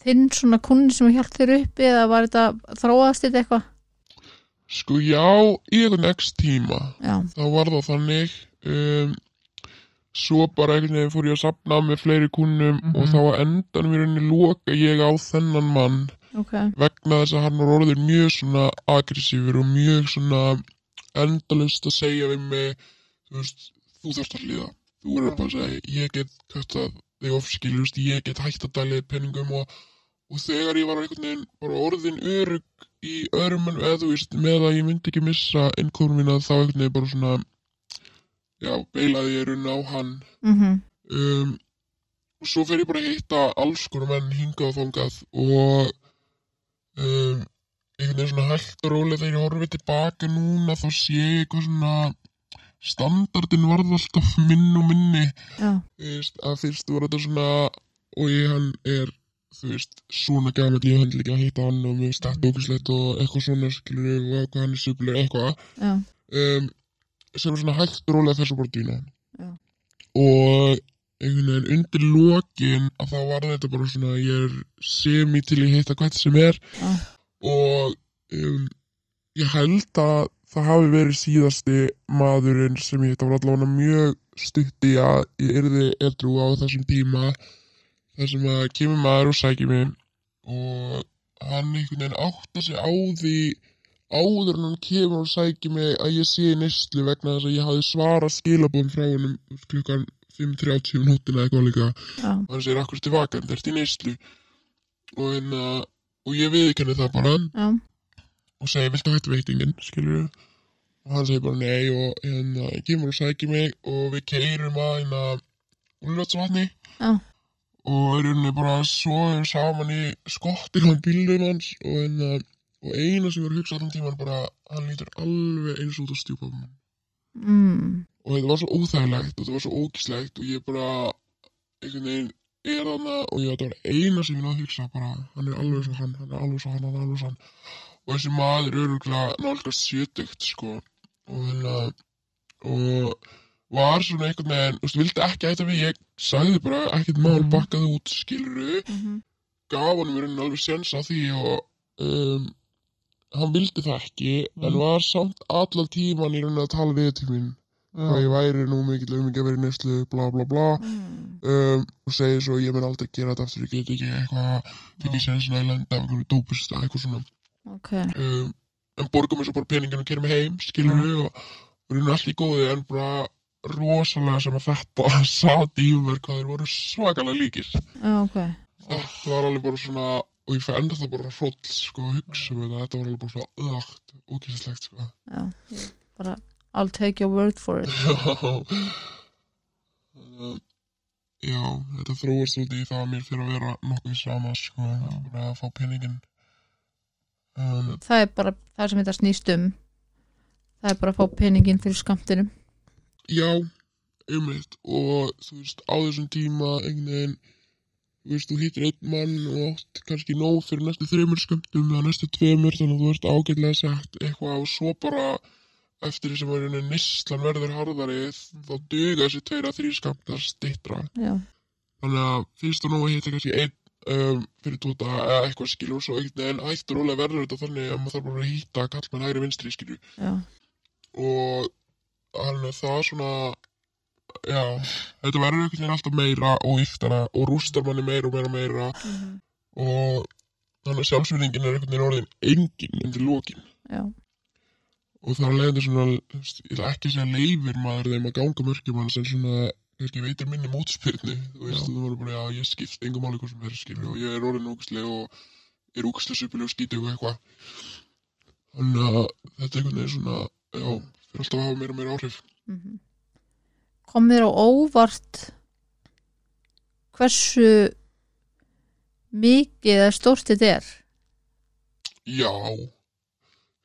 þinn svona kunni sem hjálpt þér upp eða var þetta þróast þetta eitthvað? Sko já í einhvern next tíma. Já, þá var það þannig um, svo bara einhvern veginn fór ég að sapna með fleiri kunnum Mhm. og þá að endanum í rauninni loka ég á þennan mann. Ok. Vegna þess að hann var orðin mjög svona aggressífur og mjög svona endalust að segja við mig þú veist, þú þarfst að hlýða. Þú verður bara að segja, ég get kvættað þig ofskilust, ég get hægt að dælið peningum og, og þegar ég var einhvern veginn bara orðin örug í örmum, eða þú veist, með að ég myndi ekki missa innkomin mína þá einhvern veginn bara svona já, beilaði ég runna á hann. Mm um, og svo fer ég bara að hitta alls konar menn hingað og þangað og um, einhvern veginn svona hægt og rólega þegar ég horfi tilbaka núna þá sé ég eitthvað svona standardin varð alltaf minn og minni. Veist, að fyrst var þetta svona og ég hann er þú veist, svona gamall ég hann líka að hitta hann og mér finnst þetta ógæslegt og eitthvað svona skilur og hvað hann er supuleg eitthvað. Um, sem er svona hægt rólega þessu bara dýna Já. og einhvern veginn undir lokin að þá var þetta bara svona ég er semi til að hitta hvað sem er. Já, og um, ég held að það hafi verið síðasti maðurinn sem ég hitta var allavega mjög stutt í að ég yrði edru á þessum tíma þar sem að kemur maður og sækir mig og hann einhvern veginn átta sig á því áður en hann kemur og sækir mig að ég sé neyslu vegna þess að ég hafi svarað skilabóðum frá honum klukkan 5.30 um nóttina eitthvað líka. Já, og hann segir akkur til vaka en þetta er í neyslu? Og, hérna, og ég viðkenni það bara. Já, og segi viltu hættu veitingin? Skilur og hann segir bara nei og hérna kemur og sækir mig og við keirum að hérna úrljótsvatni já, og í rauninni bara svoðum saman í skottir á bílnum hans og hérna og eina sem var að hugsa allan tíman bara hann lítur alveg eins út á stjúpum mm, og þetta var svo óþægilegt og þetta var svo ógislegt og ég bara einhvern veginn er þarna og ég þetta var eina sem ég náði að hugsa bara hann er alveg svo hann, hann er alveg svo hann, hann er alveg svo hann. Og þessi maður öruglega nálgast sjötugt sko. Og hérna og var svona einhvern veginn, þú veist, vildi ekki hætta við ég sagði bara ekkert mál Mhm. bakkaði út skiluru, mhm, gaf honum í rauninni alveg sens á því og um, hann vildi það ekki en Mhm. var samt allan tíman í rauninni að tala við til mín. Hvað ég væri nú mikill um ekki að vera í neyslu bla bla bla. Mm, um, og segir svo ég mun aldrei gera þetta aftur ég get ekki eitthvað tekið sér svona í lenda af einhverju dópust eitthvað svona. Ok, um, en borgum mér svo bara peningin og kerum mig heim skilur við og allt í góði en bara rosalega sem að þetta satt í mér hvað þeir voru svakalega líkir. Já, ok, þetta var alveg bara svona og ég fæ enda það bara hróll sko að hugsa um þetta þetta var alveg bara svona öðagt ókýrslegt sko já, ég bara, I'll take your word for it. Já Já, þetta þróast út í það að mér fyrir að vera nokkuð sama sko, bara að fá peningin um, Það er bara það sem þetta snýst um. Það er bara að fá peningin fyrir skamtinum. Já, umleitt og þú veist, á þessum tíma einhvern veginn þú veist, þú hittir einn mann og átt kannski nóg fyrir næstu þreymur skömmtum eða næstu tveimur þannig að þú ert ágætlega sett eitthvað og svo bara eftir því sem rauninni nýslan verður harðari þá duga þessi tveira þrý skamtar stittra þannig að fyrst og nú að hitta kannski einn um, fyrir tóta eða eitthvað skilur svo veginn hættur rólega verður þetta þannig að maður þarf bara að hitta kall með hægri vinstri skilur. Já, og þannig að það svona já, þetta verður einhvern veginn alltaf meira og yftara og rústar manni meira og meira og meira. Mhm, og þannig að sjálfsvinningin er einhvern veginn orðin engin undir lokin. Já, og það er leiðandi svona, ég ætla ekki að segja leifir maður þeim að ganga mörgjum en svona, kannski veitir minni mótspyrnu. Þú veist, þú verður bara, já, ég skipt engum hvað sem er, skilur, og ég er orðin ógæslega og er ógæslega supileg og skítið og eitthvað. Þannig að þetta er einhvern veginn svona, já, fyrir alltaf að hafa meira og meira áhrif. Mhm. Kom þér á óvart hversu mikið eða stórt þetta er? Já,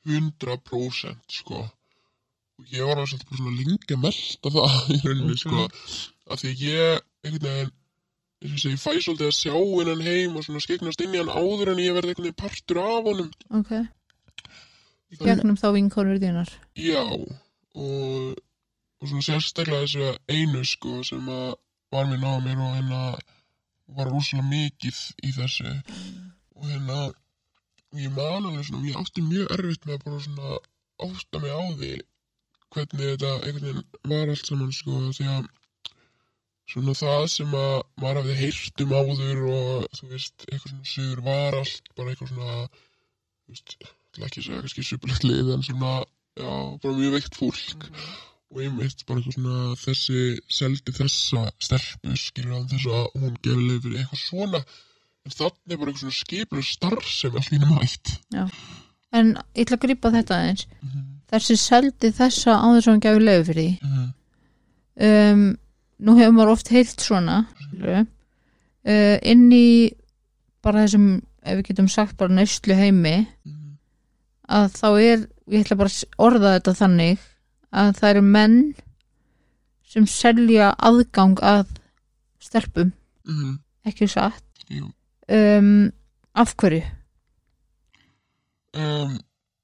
100% sko. Og ég var svolítið bara svona lengi að melta það í rauninni sko. Af því að ég, einhvern veginn, eins og ég fæ svolítið að sjá innan heim og svona skeignast inn í hann áður en ég verði einhvern veginn partur af honum. Ok, gegnum þá vinkonur þínar. Já, og, og svona sérstaklega þessu einu sko sem að var mér náða mér og hérna var rosalega mikið í þessu. Og hérna ég man alveg svona, ég átti mjög erfitt með að bara svona átta mig á því hvernig þetta einhvern veginn var allt saman sko því að svona það sem að maður hafði heyrt um áður og þú veist, eitthvað svona suður var allt bara eitthvað svona þú veist, ekki segja kannski supulegt lið en svona, já, bara mjög veikt fólk og einmitt bara eitthvað svona þessi seldi þessa stelpu skilur hann þess að hún gefur leið fyrir eitthvað svona en þannig er bara eitthvað svona skipur starf sem í nefnum hægt En ég ætla að grípa þetta aðeins. mm -hmm. Þessi seldi þessa áður sem hann gefur leiði fyrir. Mm -hmm. Um, nú hefur maður oft heyrt svona, skilurðu, uh, inn í bara þessum, ef við getum sagt bara neyslu heimi, að þá er, ég ætla bara að orða þetta þannig, að það eru menn sem selja aðgang að stelpum, mm, ekki satt? Um, af hverju? Um,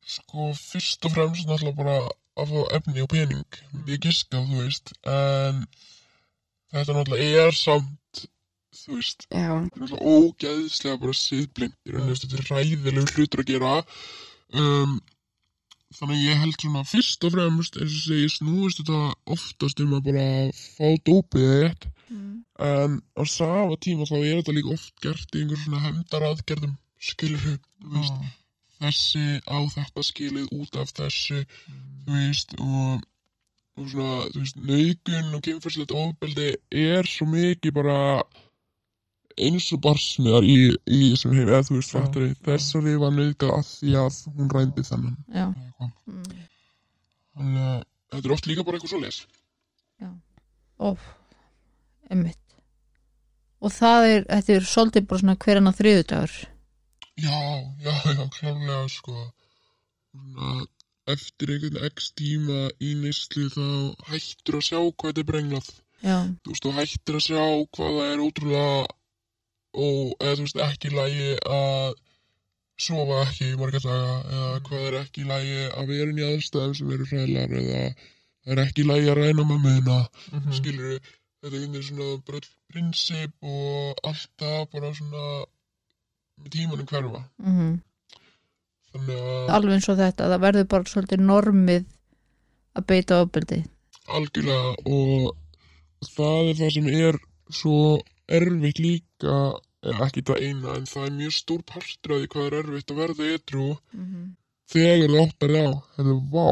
sko fyrst og fremst náttúrulega bara að fá efni og pening. Ég giska þú veist en þetta náttúrulega er samt þú veist ógeðslega bara siðblind þetta er ræðilegu hlutur að gera. Um, þannig ég held svona fyrst og fremst eins og segi snúist þetta oftast um að bara fá dópið eitt en á sama tíma þá er þetta líka oft gert í einhver svona hefndar aðgerðum skilur þú veist. Þessi á þetta skilið út af þessu þú veist og, og svona þú veist naugun og kynferðslegt ofbeldi er svo mikið bara eins og barsmiðar í, í þessum heim eða þú veist fattari þessari var nauðgað að því að hún rændi þennan. Já, mm. þannig að þetta er oft líka bara eitthvað svo les of emmitt og það er, þetta er svolítið bara svona hver annar þriðudagur Já, já, já, klálega sko. Svona, eftir einhvern x tíma í nýslu þá hættur að sjá hvað þetta er brenglað. Já, þú veist, þú hættir að sjá hvað það er ótrúlega og, eða þú veist, ekki í lagi að sofa ekki í marga daga eða hvað er ekki í lagi að vera inn í aðstæðum sem eru hræðlar eða það er ekki í lagi að ræna mömmuna Mhm. skilur þetta er veginn svona bara öll prinsip og allt það bara svona með tímanum hverfa. Mm þannig að alveg eins og þetta, það verður bara svolítið normið að beita ofbeldi. Algjörlega og það er það sem er svo erfitt líka eða ekki það eina en það er mjög stór partur af því hvað er erfitt að verða edru mm -hmm. þegar þú áttar á hefðu vá,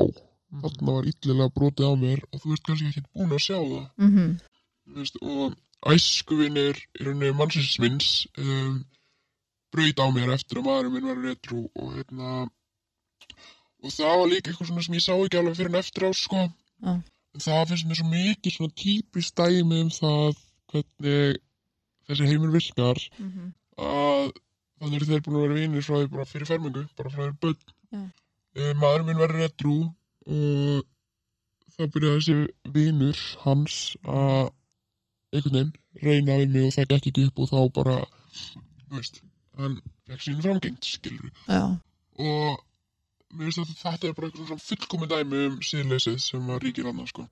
þarna var illilega brotið á mér og þú ert kannski ekki búin að sjá það. Mm Þú veist, og æskuvinir í rauninni mannsins um, braut á mér eftir að maðurinn minn var retro og hérna og það var líka eitthvað svona sem ég sá ekki alveg fyrir en eftir á sko. En það finnst mér svo mikið svona típist dæmi um það hvernig þessi heimur virkar -hmm. að þannig eru þeir búin að vera vinir frá því bara fyrir fermingu, bara frá því börn Já. e, maðurinn minn var retro og þá byrjaði þessi vinur hans að einhvern veginn reyna við mig og það gekk ekki upp og þá bara þú veist, hann fekk sín framgengt skilur já, og mér finnst að þetta er bara eitthvað svona fullkomin dæmi um síðleysið sem að ríkir annað sko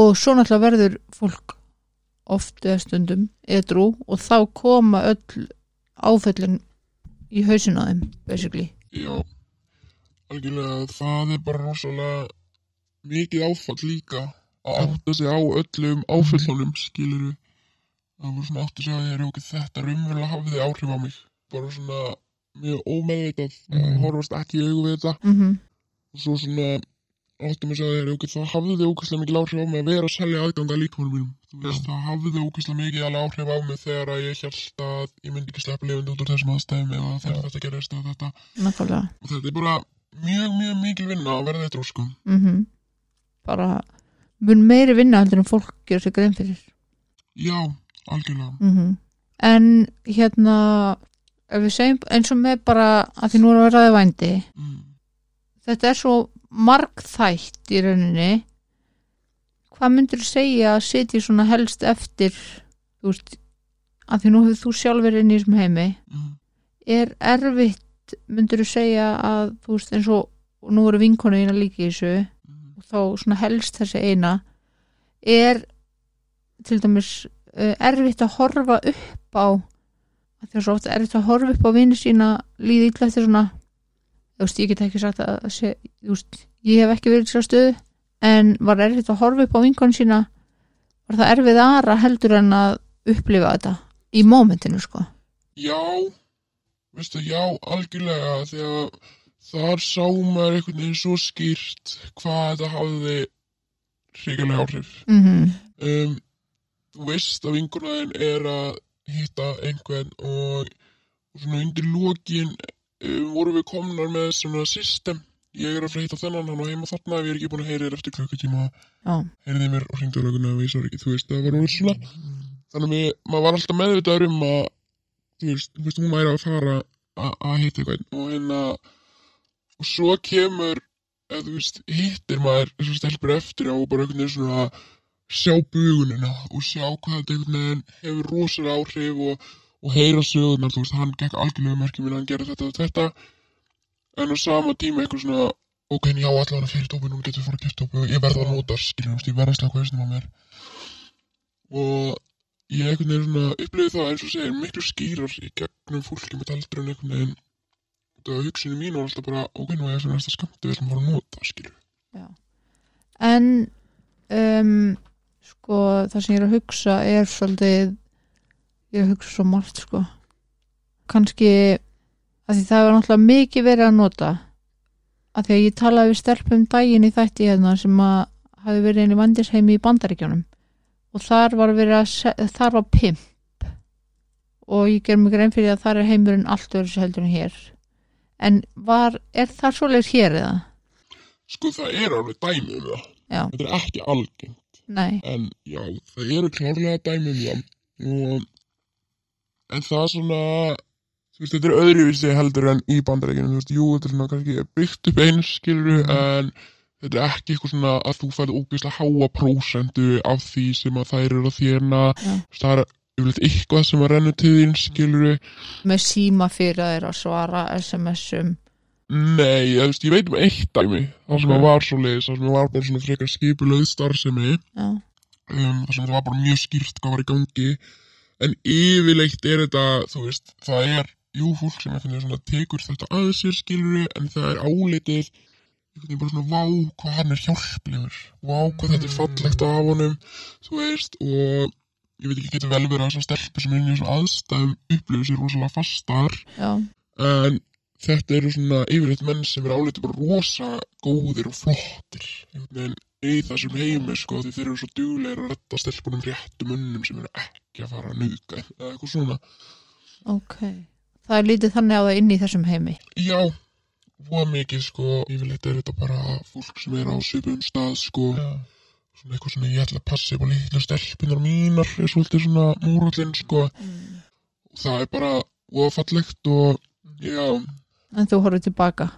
og svo náttúrulega verður fólk oft eða stundum edru og þá koma öll áföllin í hausin á þeim basically Já, algjörlega það er bara rosalega mikið áfall líka að átta sig á öllum áföllunum skiluru það var svona átta sig að ég er okkur þetta raunverulega hafði áhrif á mig bara svona mjög ómeðveitað mm. Mhm. horfast ekki í þetta mm -hmm. og svo svona áttum að segja þér okkur það hafði ókvæslega mikið áhrif á mig að vera að selja aðganga að líkamanum mínum. Þú veist það hafði ókvæslega mikið alveg áhrif á mig þegar að ég held að ég myndi ekki sleppa lifandi út úr þessum aðstæðum eða þegar þetta gerist eða þetta. Náttúrulega og þetta er bara mjög, mjög mikil vinna að verða þetta sko. mm bara mun meiri vinna heldur en fólk gerur sig grein fyrir. Já, algjörlega. mm en hérna ef við segjum eins og með bara að því nú við að ræða vændi. Mm. Þetta er svo margþætt í rauninni hvað myndur segja að setja svona helst eftir þú veist að því nú hefur þú sjálfur inn í þessum heimi Mm. er erfitt myndur þú segja að þú veist eins og og nú eru vinkonu eina líka í þessu Mm. og þá svona helst þessi eina er til dæmis erfitt að horfa upp á að því að svo oft er erfitt að horfa upp á vini sína líði illa eftir svona veist, ég get ekki sagt að sé, veist, ég hef ekki verið sér stöðu en var erfitt að horfa upp á vinkonu sína var það erfið aðra heldur en að upplifa þetta í mómentinu sko Já, veistu, já, algjörlega, að þar sá maður einhvern veginn svo skýrt hvað þetta hafði hrikalega áhrif. mm Um, þú veist að vingunaðin er að hitta einhvern og, og svona undir lokin um, vorum við komnar með svona system. Ég er að að hitta þennan hann og heima þarna ef ég er ekki búin að heyra þér eftir klukkutíma. já, heyrði mér og hringdu löguna og ég svo ekki, þú veist, það var orðið svona þannig að maður var alltaf meðvitaður um að þú veist, þú veist hún væri að fara að að hitta eitthvað og hérna og svo kemur eða þú veist, hittir maður þessar stelpur eftir á og bara einhvern veginn svona sjá bugunina og sjá hvað þetta einhvern veginn hefur rosalega áhrif og, og heyra sögurnar, þú veist, hann gekk algjörlega merkjum minn, hann gerði þetta og þetta. En á sama tíma eitthvað svona ok, en já, allan að fyrir dópi, nú getur við fara að kæft dópi og ég verða að nota, skiljum, ég verða að slaka hausnum á mér. Og ég einhvern veginn svona upplifið það eins og segir miklu skýrar í gegnum fólki með heldur en einhvern veginn það var hugsunni mín og alltaf bara ok, nú er það næsta skamti við sem fara að nota, skilju en um, sko það sem ég hugsa svo margt sko. Kannski að því það var náttúrulega mikið verið að nota. Að því að ég talaði við stelpum daginn í þætti hérna sem að hafi verið inn í vandisheimi í bandaríkjónum og þar var verið að þar var pimp. Og ég ger mig grein fyrir að þar er heimurinn allt öðru sér heldur en hér. En var, er það svoleiðis hér eða? sko það er alveg dæmi um það. Já, þetta er ekki algengt. Nei, en já, það eru klárlega dæmi um það. Og en það er svona þú veist, þetta er öðruvísi heldur en í bandarækjunum, þú veist, jú, þetta er svona kannski byggt upp eins, skilur en þetta er ekki eitthvað svona að þú færð ógeðslega háa prósentu af því sem að þær eru að þérna Já. það er yfirleitt eitthvað sem að renna til þín, skilur með síma fyrir að þeir að svara SMS-um Nei, ég, veist, ég veit um eitt dæmi. Þar sem að var svo leiðis, þar sem að var bara svona frekar skipulöð starfsemi. Já, um, þar sem það var bara mjög skýrt hvað var í gangi en yfirleitt er þetta þú veist, það er jú fólk sem eftir svona tekur þetta að sér skilur en það er einhvern veginn bara svona, vá hvað hann er hjálplegur. Vá hvað þetta er fallegt af honum. Þú veist, og ég veit ekki, getur vel verið að þessar stelpur sem er í þessum aðstæðum upplifir sér rosalega fastar. Já, en þetta eru svona yfirleitt menn sem er álítið bara rosa góðir og flottir veginn í þessum heimi sko því þeir eru svo duglegir að retta stelpunum réttum unnum sem eru ekki að fara að nauka eða eitthvað svona. Ok. Það er lítið þannig á það inn í þessum heimi. Já, voða mikið sko yfirleitt er þetta bara fólk sem er á svipum stað sko. Já. svona eitthvað svona ég ætla að passa upp á litlu stelpunar mínar er svolítið svona múrallinn sko. Og það er bara voða fallegt og já, En þú horfður tilbaka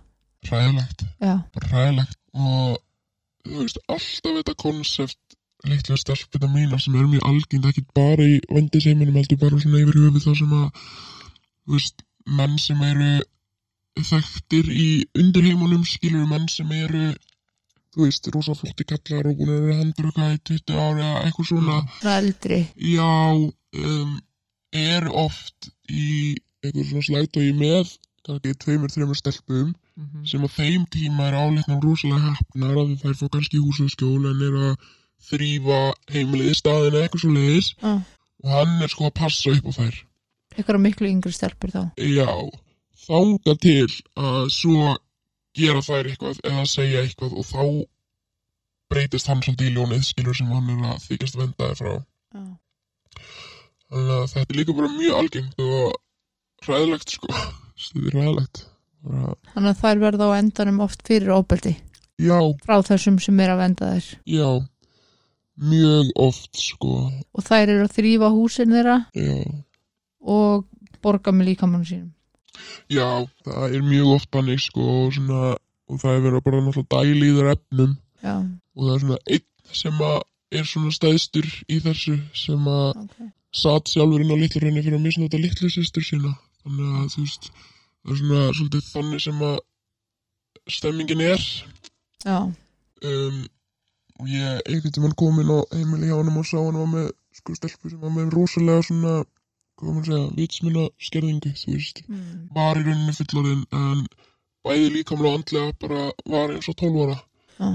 hræðilegt. Já, bara ræðilegt og þú veist, alltaf þetta konsept litlu stelpuna mína sem er mjög algengt ekki bara í vendiseiminum heldur bara svona yfir höfuð það sem að þú veist, menn sem eru þekktir í undirheimunum skilur menn sem eru þú veist, rosa flotti kallar og búin að vera hendruka í 20 ári eða eitthvað svona það eldri já um, er oft í eitthvað svona slægtói með kannski tveimur, þreimur stelpum. Sem á þeim tíma er áleiknum rosalega hefnar að þær fá kannski hús og skjól en er að þrýfa heimilið í staðinu eitthvað svo leiðis Já, og hann er sko að passa upp á þær. Ykkur miklu yngri stelpur þá. Já, þanga til að svo gera þær eitthvað eða segja eitthvað og þá breytist hann svolítið í ljónið skilur sem hann er að þykjast venda þær frá. Já, þannig að þetta er líka bara mjög algengt og ræðilegt sko. Þetta er ræðilegt Þannig að þær verða á endanum oft fyrir óbeldi já, frá þessum sem er að venda þær. Já. Mjög oft sko. Og þær eru að þrýfa húsin þeirra já. og borga með líkamannu sínum. Já, það er mjög oft þannig sko og, svona, og það er verið að bara náttúrulega dæli í þar efnum. Já, og það er svona einn sem er svona stæðstur í þessu sem að ok. satt sjálfur inn á litlu reyni fyrir að misnóta litlu sýstur sína. Þannig að þú veist það er svona svolítið þannig sem að stemmingin er. Já, um, og ég einhvern tímann kom inn á heimili hjá hann og sá hann var með sko stelpu sem var með rosalega svona hvað maður segja, vitsmuna skerðingu þú veist. Mm. var í rauninni fullorðin en bæði líkamlega og andlega bara var eins og 12 ára. Já,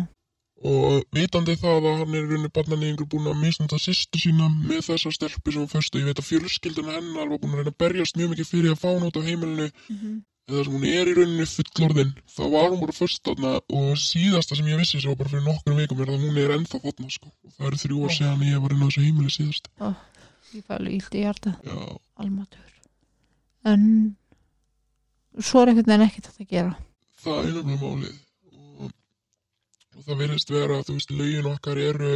og vitandi það að hann er í rauninni barnanýðingur búin að misnunda sýstu sína með þessa stelpu sem hún föstu ég veit að fjölskylduna hennar var búin að reyna að berjast mjög mikið fyrir að fá hún út á heimilinu. Mhm. eða sem hún er í rauninni fullorðin þá var hún bara föst þarna og síðasta sem ég vissi sem var bara fyrir nokkur vikum er að hún er ennþá þarna sko. Og það eru þrjú ár síðan ég var inn á þessu heimili síðast. Ég fæ alveg illt í hjarta. Almatur. En svo er einhvern veginn ekkert að gera. Það er nefnilega málið. og, og það verðist vera þú veist, lögin okkar eru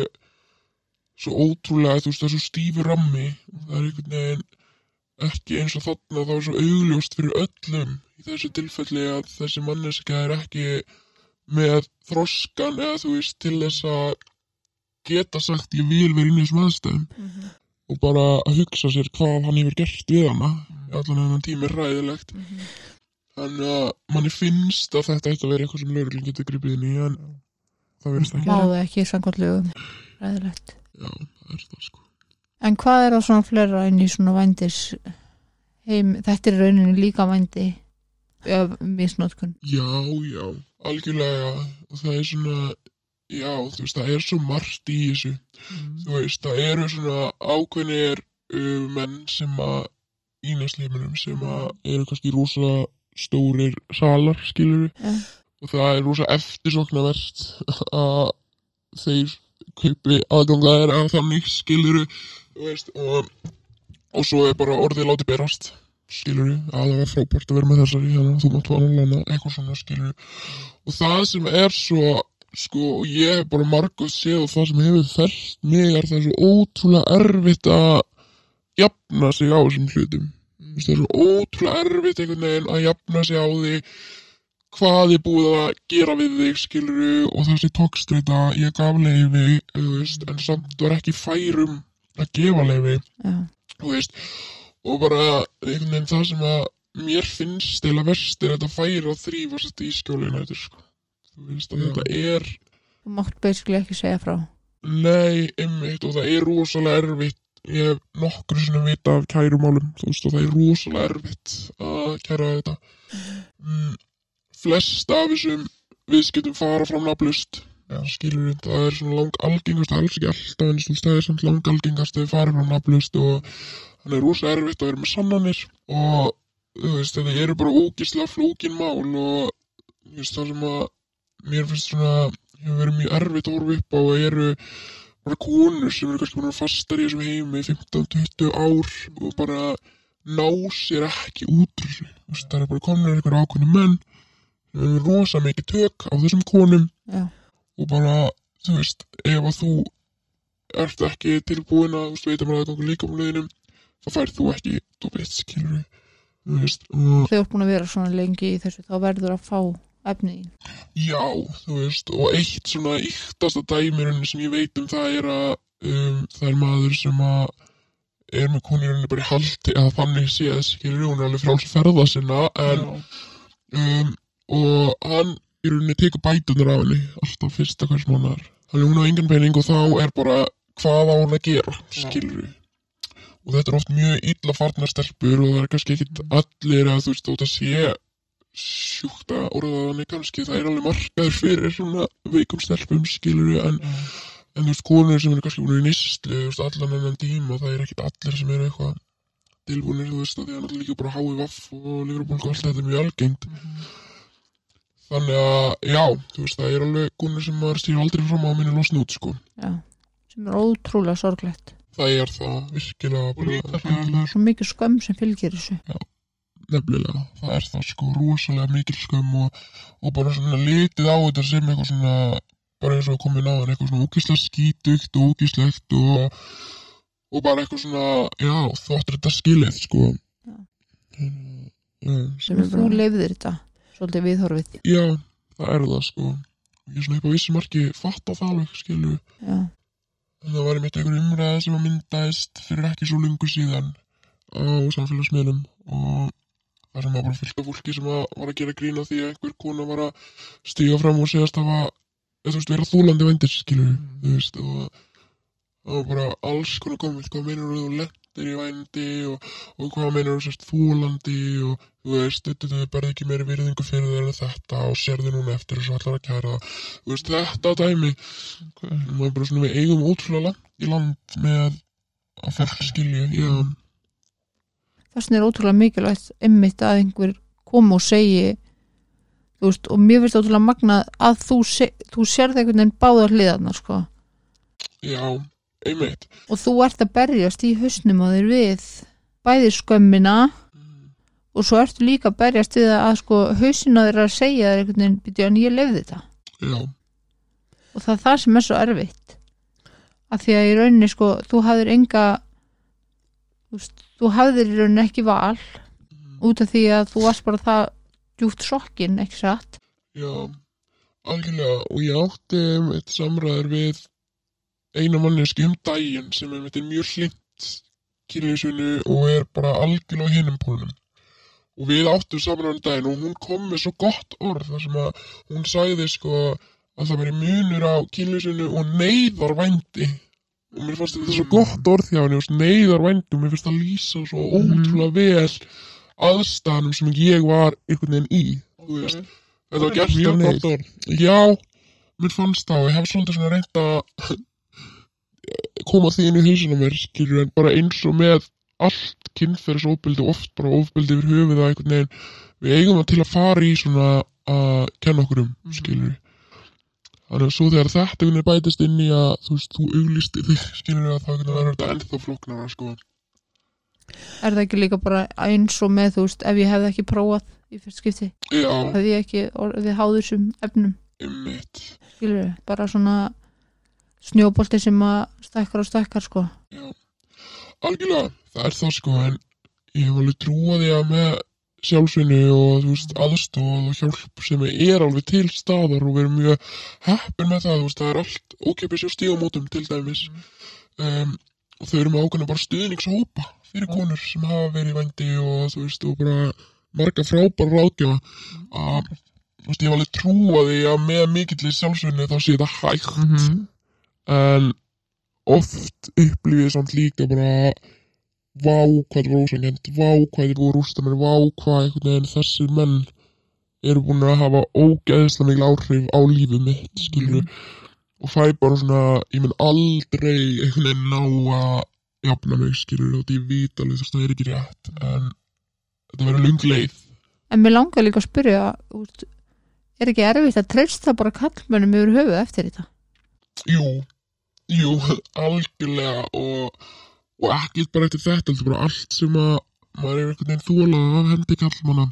svo ótrúlega, þú veist, það er svo stífi rammi. Og það er einhvern veginn ekki eins og þarna það er svo augljóst fyrir öllum í þessu tilfelli að þessi manneska er ekki með þroskan eða þú veist til þess að geta sagt ég vil vera inn í þessum aðstæðum. Mhm. og bara að hugsa sér hvað hann hefur gert við hana. Allan hennan tími er ræðilegt Mhm. þannig að manni finnst að þetta ætti að vera eitthvað sem lögreglun getur gripið inn í en það verðist ekki. Má það ekki samkvæmt lögum. Ræðilegt. Já, það er það sko. En hvað er það svona flera inn í svona vændis heim, þetta er í rauninni líka vændi eða misnótkun Já, já, algjörlega. Og það er svona já, þú veist, það er svo margt í þessu. Þú veist, það eru svona ákveðnir uh, menn sem að í næstleiminum sem að eru kannski rosa stórir salar, skilur Já. Og það er rosa eftirsoknavert að þeir kaupi aðgangaðir að þannig, skilur þú veist, og, og svo er bara orðið látið berast skilur að það var frábært að vera með þessari þannig að þú mátt vala lana, eitthvað svona skilur og það sem er svo sko, og ég hef bara margóð séð og það sem hefur fælt mig er það er svo ótrúlega erfitt að jafna sig á þessum hlutum. Það er svo ótrúlega erfitt einhvern veginn að jafna sig á því hvað er búið að gera við þig skiluru og þessi tókstreita ég gaf leifi þú veist, en samt var ekki færum að gefa leifi Já, þú veist, og bara einhvern veginn það sem að mér finnst eða verst er þetta færi að þrýfast í skjólinu þetta sko þú veist að þetta er þú mátt basically ekki segja frá. Nei, einmitt og það er rosalega erfitt ég hef nokkru sinni vita af kærumálum þú veist og það er rosalega erfitt að kæra þetta. Mm, flest af þessum viðskiptum fara fram nafnlust skilur við, það er svona lang algengast alls ekki alltaf en það er svona lang algengast að þið fara fram nafnlust og þannig er rosa erfitt að vera með sannanir og þú veist, þetta eru bara ógislega flókin mál og þú veist, það sem að mér finnst svona hefur verið mjög erfitt að horfa upp á og eru bara konur sem eru kannski búin að fastar í þessum heimi í 15-20 ár og bara ná sér ekki út það er bara komin einhver ákveðni menn rosa mikið tök á þessum konum. Já, og bara, þú veist, ef að þú ert ekki tilbúin að, þú veist, veita maður aðgangu líkamleginum þá færð þú ekki, þú veit, skilur þú veist, þegar þú ert búin að vera svona lengi í þessu þá verður að fá efnið í já, þú veist, og eitt svona yktasta dæmirinn sem ég veit um það er að um, það er maður sem að er með konirinn bara í haldi að þannig séð, skilur hún er alveg frjáls að ferða sinna en um, og hann í rauninni tekur bætunar af henni alltaf fyrsta hvers mánar þannig hún á engan pening og þá er bara hvað á hún að gera, skilur og þetta er oft mjög illa farnar stelpur og það er kannski ekkit allir að þú veist þótt að sé sjúkta orðaðanir kannski það er alveg markaður fyrir svona veikum stelpum skilur en, en þú veist konur sem eru kannski búin í nýstlu þú veist allan enn tíma það er ekkit allir sem eru eitthvað tilbúinir þú veist að því að náttúrulega líka bara hái vaff og lífrabólk og allt þetta er mjög algengt þannig að já þú veist það er alveg konur sem maður stýr aldrei fram á minni losna út sko. Já, sem er ótrúlega sorglegt. Það er það virkilega bara, það er Svo mikið skömm sem fylgir þessu. Nefnilega, það er það sko rosalega mikil skömm og, og bara svona litið á þetta sem eitthvað svona bara eins og komið náðan eitthvað svona ógíslega skítugt og ógíslegt og, og bara eitthvað svona já, þóttir þetta skilið sko. Já. já, sem þú leifðir þetta svolítið viðhorfið. Já, það er það sko. Ég er svona upp á vissi marki fatta það alveg skilu Já, en það var einmitt einhver umræða sem að myndaðist fyrir ekki svo lungu síðan á samfélagsmiðlum og það sem var bara fullt af fólki sem að var að gera grína því að einhver kona var að stíga fram og segast að var, þú veist, vera þúlandi vendir, skilur þú veist, og það var bara alls konar komið, hvað meinar þú lendir í vændi og, og hvað meinar þú sérst þúlandi og þú veist, þetta þau berði ekki meiri virðingu fyrir þeir en þetta og sérði núna eftir þessu allar að kæra það, þú veist, þetta dæmi maður bara svona við eigum ótrúlega langt í land með að fólk skilja, já, þess vegna er ótrúlega mikilvægt einmitt að einhver kom og segi þú veist, og mér finnst ótrúlega magnað að þú, se, þú sérð einhvern veginn báðar hliðarnar sko. já, einmitt. Og þú ert að berjast í hausnum á þér við bæði skömmina og svo ertu líka að berjast við að sko hausina þeirra að segja þér einhvern veginn byrja en ég lefði þetta. Já, og það er það sem er svo erfitt. Að því að í rauninni sko þú hafðir enga þú, hafðir í rauninni ekki val út af því að þú varst bara það djúft sokkin, ekki satt? Já algjörlega, og ég átti eitt samræður við eina manneski um daginn sem er, er mjög hlind kynlífsvinnu og er bara algjörlega á hinum pólunum og við áttum saman á daginn og hún kom með svo gott orð þar sem að hún sagði sko að það veri munur á kynlífsvinnu og neyðarvændi. Og mér fannst þetta svo gott orð hjá henni neyðarvændi. Og mér finnst það lýsa svo ótrúlega vel aðstæðanum sem ég var einhvern veginn í þú veist, þetta var gert Mjög gott orð. Já, mér fannst það og ég hef svolítið svona reynt að koma því inn í hausinu á mér skilur en bara eins og með allt kynferðisofbeldi og oft bara ofbeldi yfir höfuð að einhvern veginn við eigum það til að fara í svona að kenna okkur um skilur þannig að svo þegar þetta einhvern veginn bætist inn í að þú veist, þú auglisti þig skilur að það verður þetta ennþá flóknara sko. Er það ekki líka bara eins og með þú veist ef ég hefði ekki prófað í fyrst skipti? Já, hefði ég ekki orðið háður þessum efnum? Einmitt. Skilur bara svona snjóbolti sem að stækkar og stækkar sko. Algjörlega, það er það sko en ég hef alveg trúið að með sjálfsvinnu og veist aðstóð og hjálp sem er alveg til staðar og við erum mjög heppin með það, veist, það er allt ókipis og stígamótum til dæmis. Um, og þau eru með ákveðna bara stuðningshópa fyrir konur sem hafa verið í vændi og þú veist, og bara marga frábæra ráðgjöfa að, þú veist, ég hef alveg trúið því að með mikill sjálfsvinnu þá sé þetta hægt. Mhm. En oft upplifið samt líka bara vá hvað það var ósangjönd, vá hvað þið búið rústa mér, vá hvað einhvern veginn þessir menn eru búin að hafa ógeðslega mikil áhrif á lífið mitt, skilur og fæ bara svona, ég mun aldrei einhvern veginn ná að jafna mig, skilur, og ég veit alveg þess að það er ekki rétt, en þetta verður lung leið. en mér langar líka að spyrja er ekki erfitt að treysta bara kallmönnum yfir höfuð eftir þetta? Jú, jú, algjörlega og, og ekki bara eftir þetta, heldur bara allt sem að maður er einhvern veginn þólað af hendi kallmanna.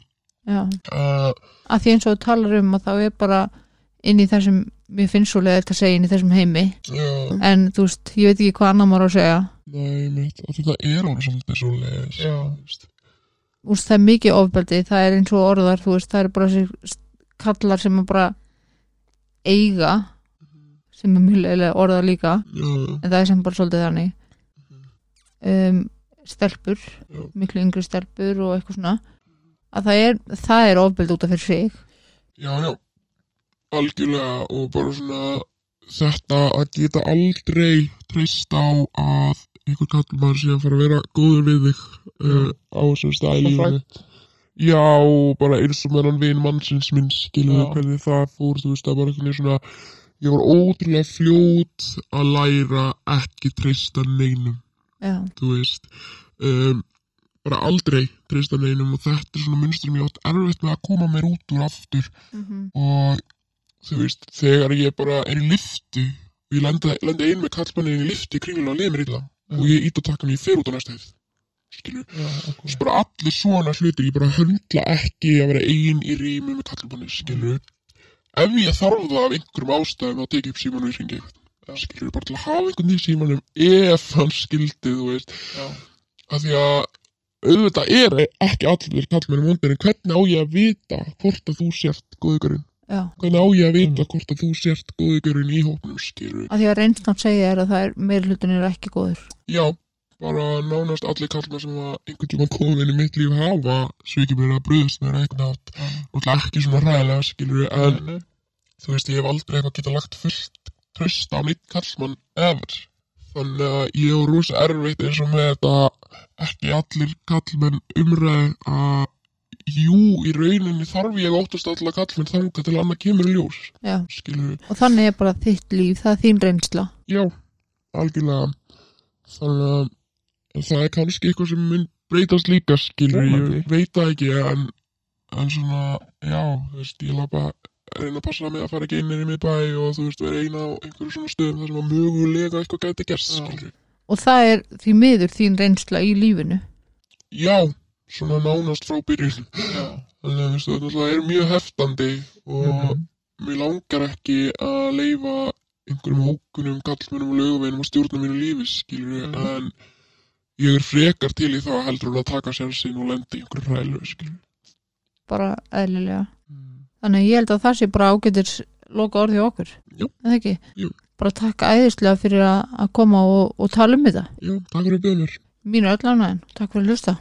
já, Uh, að því eins og þú talar um að þá er bara inn í þessum mér finnst svo leðið að segja inn í þessum heimi já, en þú veist, ég veit ekki hvað annar maður á að segja nei, mitt, og þetta er alveg svolítið svo leiðis. Já. Þú veist, það er mikið ofbeldi, það er eins og orðar þú veist, það er bara þessi kallar sem að bara eiga sem er mjög leiðilega orðar líka Já, en það er sem bara svolítið þannig. Um, stelpur Já. miklu yngri stelpur og eitthvað svona. Að það er, það er ofbeldi út af fyrir sig. Já, já, algjörlega og bara svona þetta að geta aldrei treyst á að einhver kallmann sé að fara að vera góður við þig uh, á þessum lífinu. Já, bara eins og meðan vin mannsins minn skilur hvernig það fór, þú veist, það bara einhvern veginn svona, ég var ótrúlega fljót að læra ekki treysta neinum, já, þú veist, um, bara aldrei treysta neinum og þetta er svona munstur átt erfitt með að koma mér út úr aftur. Mm og þú veist, þegar ég bara er í liftu og ég lendi, lendi ein með kallmannin í liftu í kringluna og liði mér illa og ég ít að taka mig fyrir út á næsta hefð skilur, Já, þú veist, bara allir svona hlutir ég bara höndla ekki að vera ein í rými með kallmannin, skilur ef ég þarf það af einhverjum ástæðum að tekið upp síman og ég ringi eitthvað skilur, bara til að hafa einhvern í símanum ef hann skildi, þú veist. Af því að auðvitað er ekki allir kallmennum vondir en hvernig á ég að vita hvort að þú sért góðugurinn já. Hvernig á ég að vita Mm. hvort að þú sért góðugurinn í hópnum skilur að því að reynslan segja er að það er meir hlutin er ekki góður. Já, bara nánast allir kallmenn sem að einhvern tíma komin í mitt líf hafa verið að bröðast mér eitthvað átt og ekki svona ræðilega skilur en Nei, þú veist ég hef aldrei eitthvað getað lagt fullt tröst á neitt kallmann ever. Þannig að ég hef rosa erfitt eins og með þetta ekki allir kallmenn umræð að jú, í rauninni þarf ég óttast allar kallmenn þanga til annað kemur ljós já. skilur og þannig er bara þitt líf, það er þín reynsla. Já, algjörlega. Þannig að það er kannski eitthvað sem mun breytast líka skilur, Vonandi. ég veit það ekki en, en svona, já þú veist, ég lafa að reyna að passa mig að fara ekki inn í miðbæ og þú veist, vera eina á einhverju svona stöðum þar sem að mögulega eitthvað gæti gerst skilur. og það er því miður þín reynsla í lífinu Já, svona nánast frá byrjun Já. þannig að þú veist, það er mjög heftandi og Mhm. mér langar ekki að leifa einhverjum hókunum, kallmennum og löguveinum og stjórna mínu lífi, skilur Mhm. en ég er frekar til í það heldur en að taka sénsinn og lendi í einhverju rælu, skilur bara eðlilega Mm. þannig að ég held að það sé bara ágætir loka orði okkur Jú. eða ekki? Jú. bara takk æðislega fyrir að, að koma og, og tala um þetta Já, takk fyrir að mér. mínu öll ánægin, takk fyrir að hlusta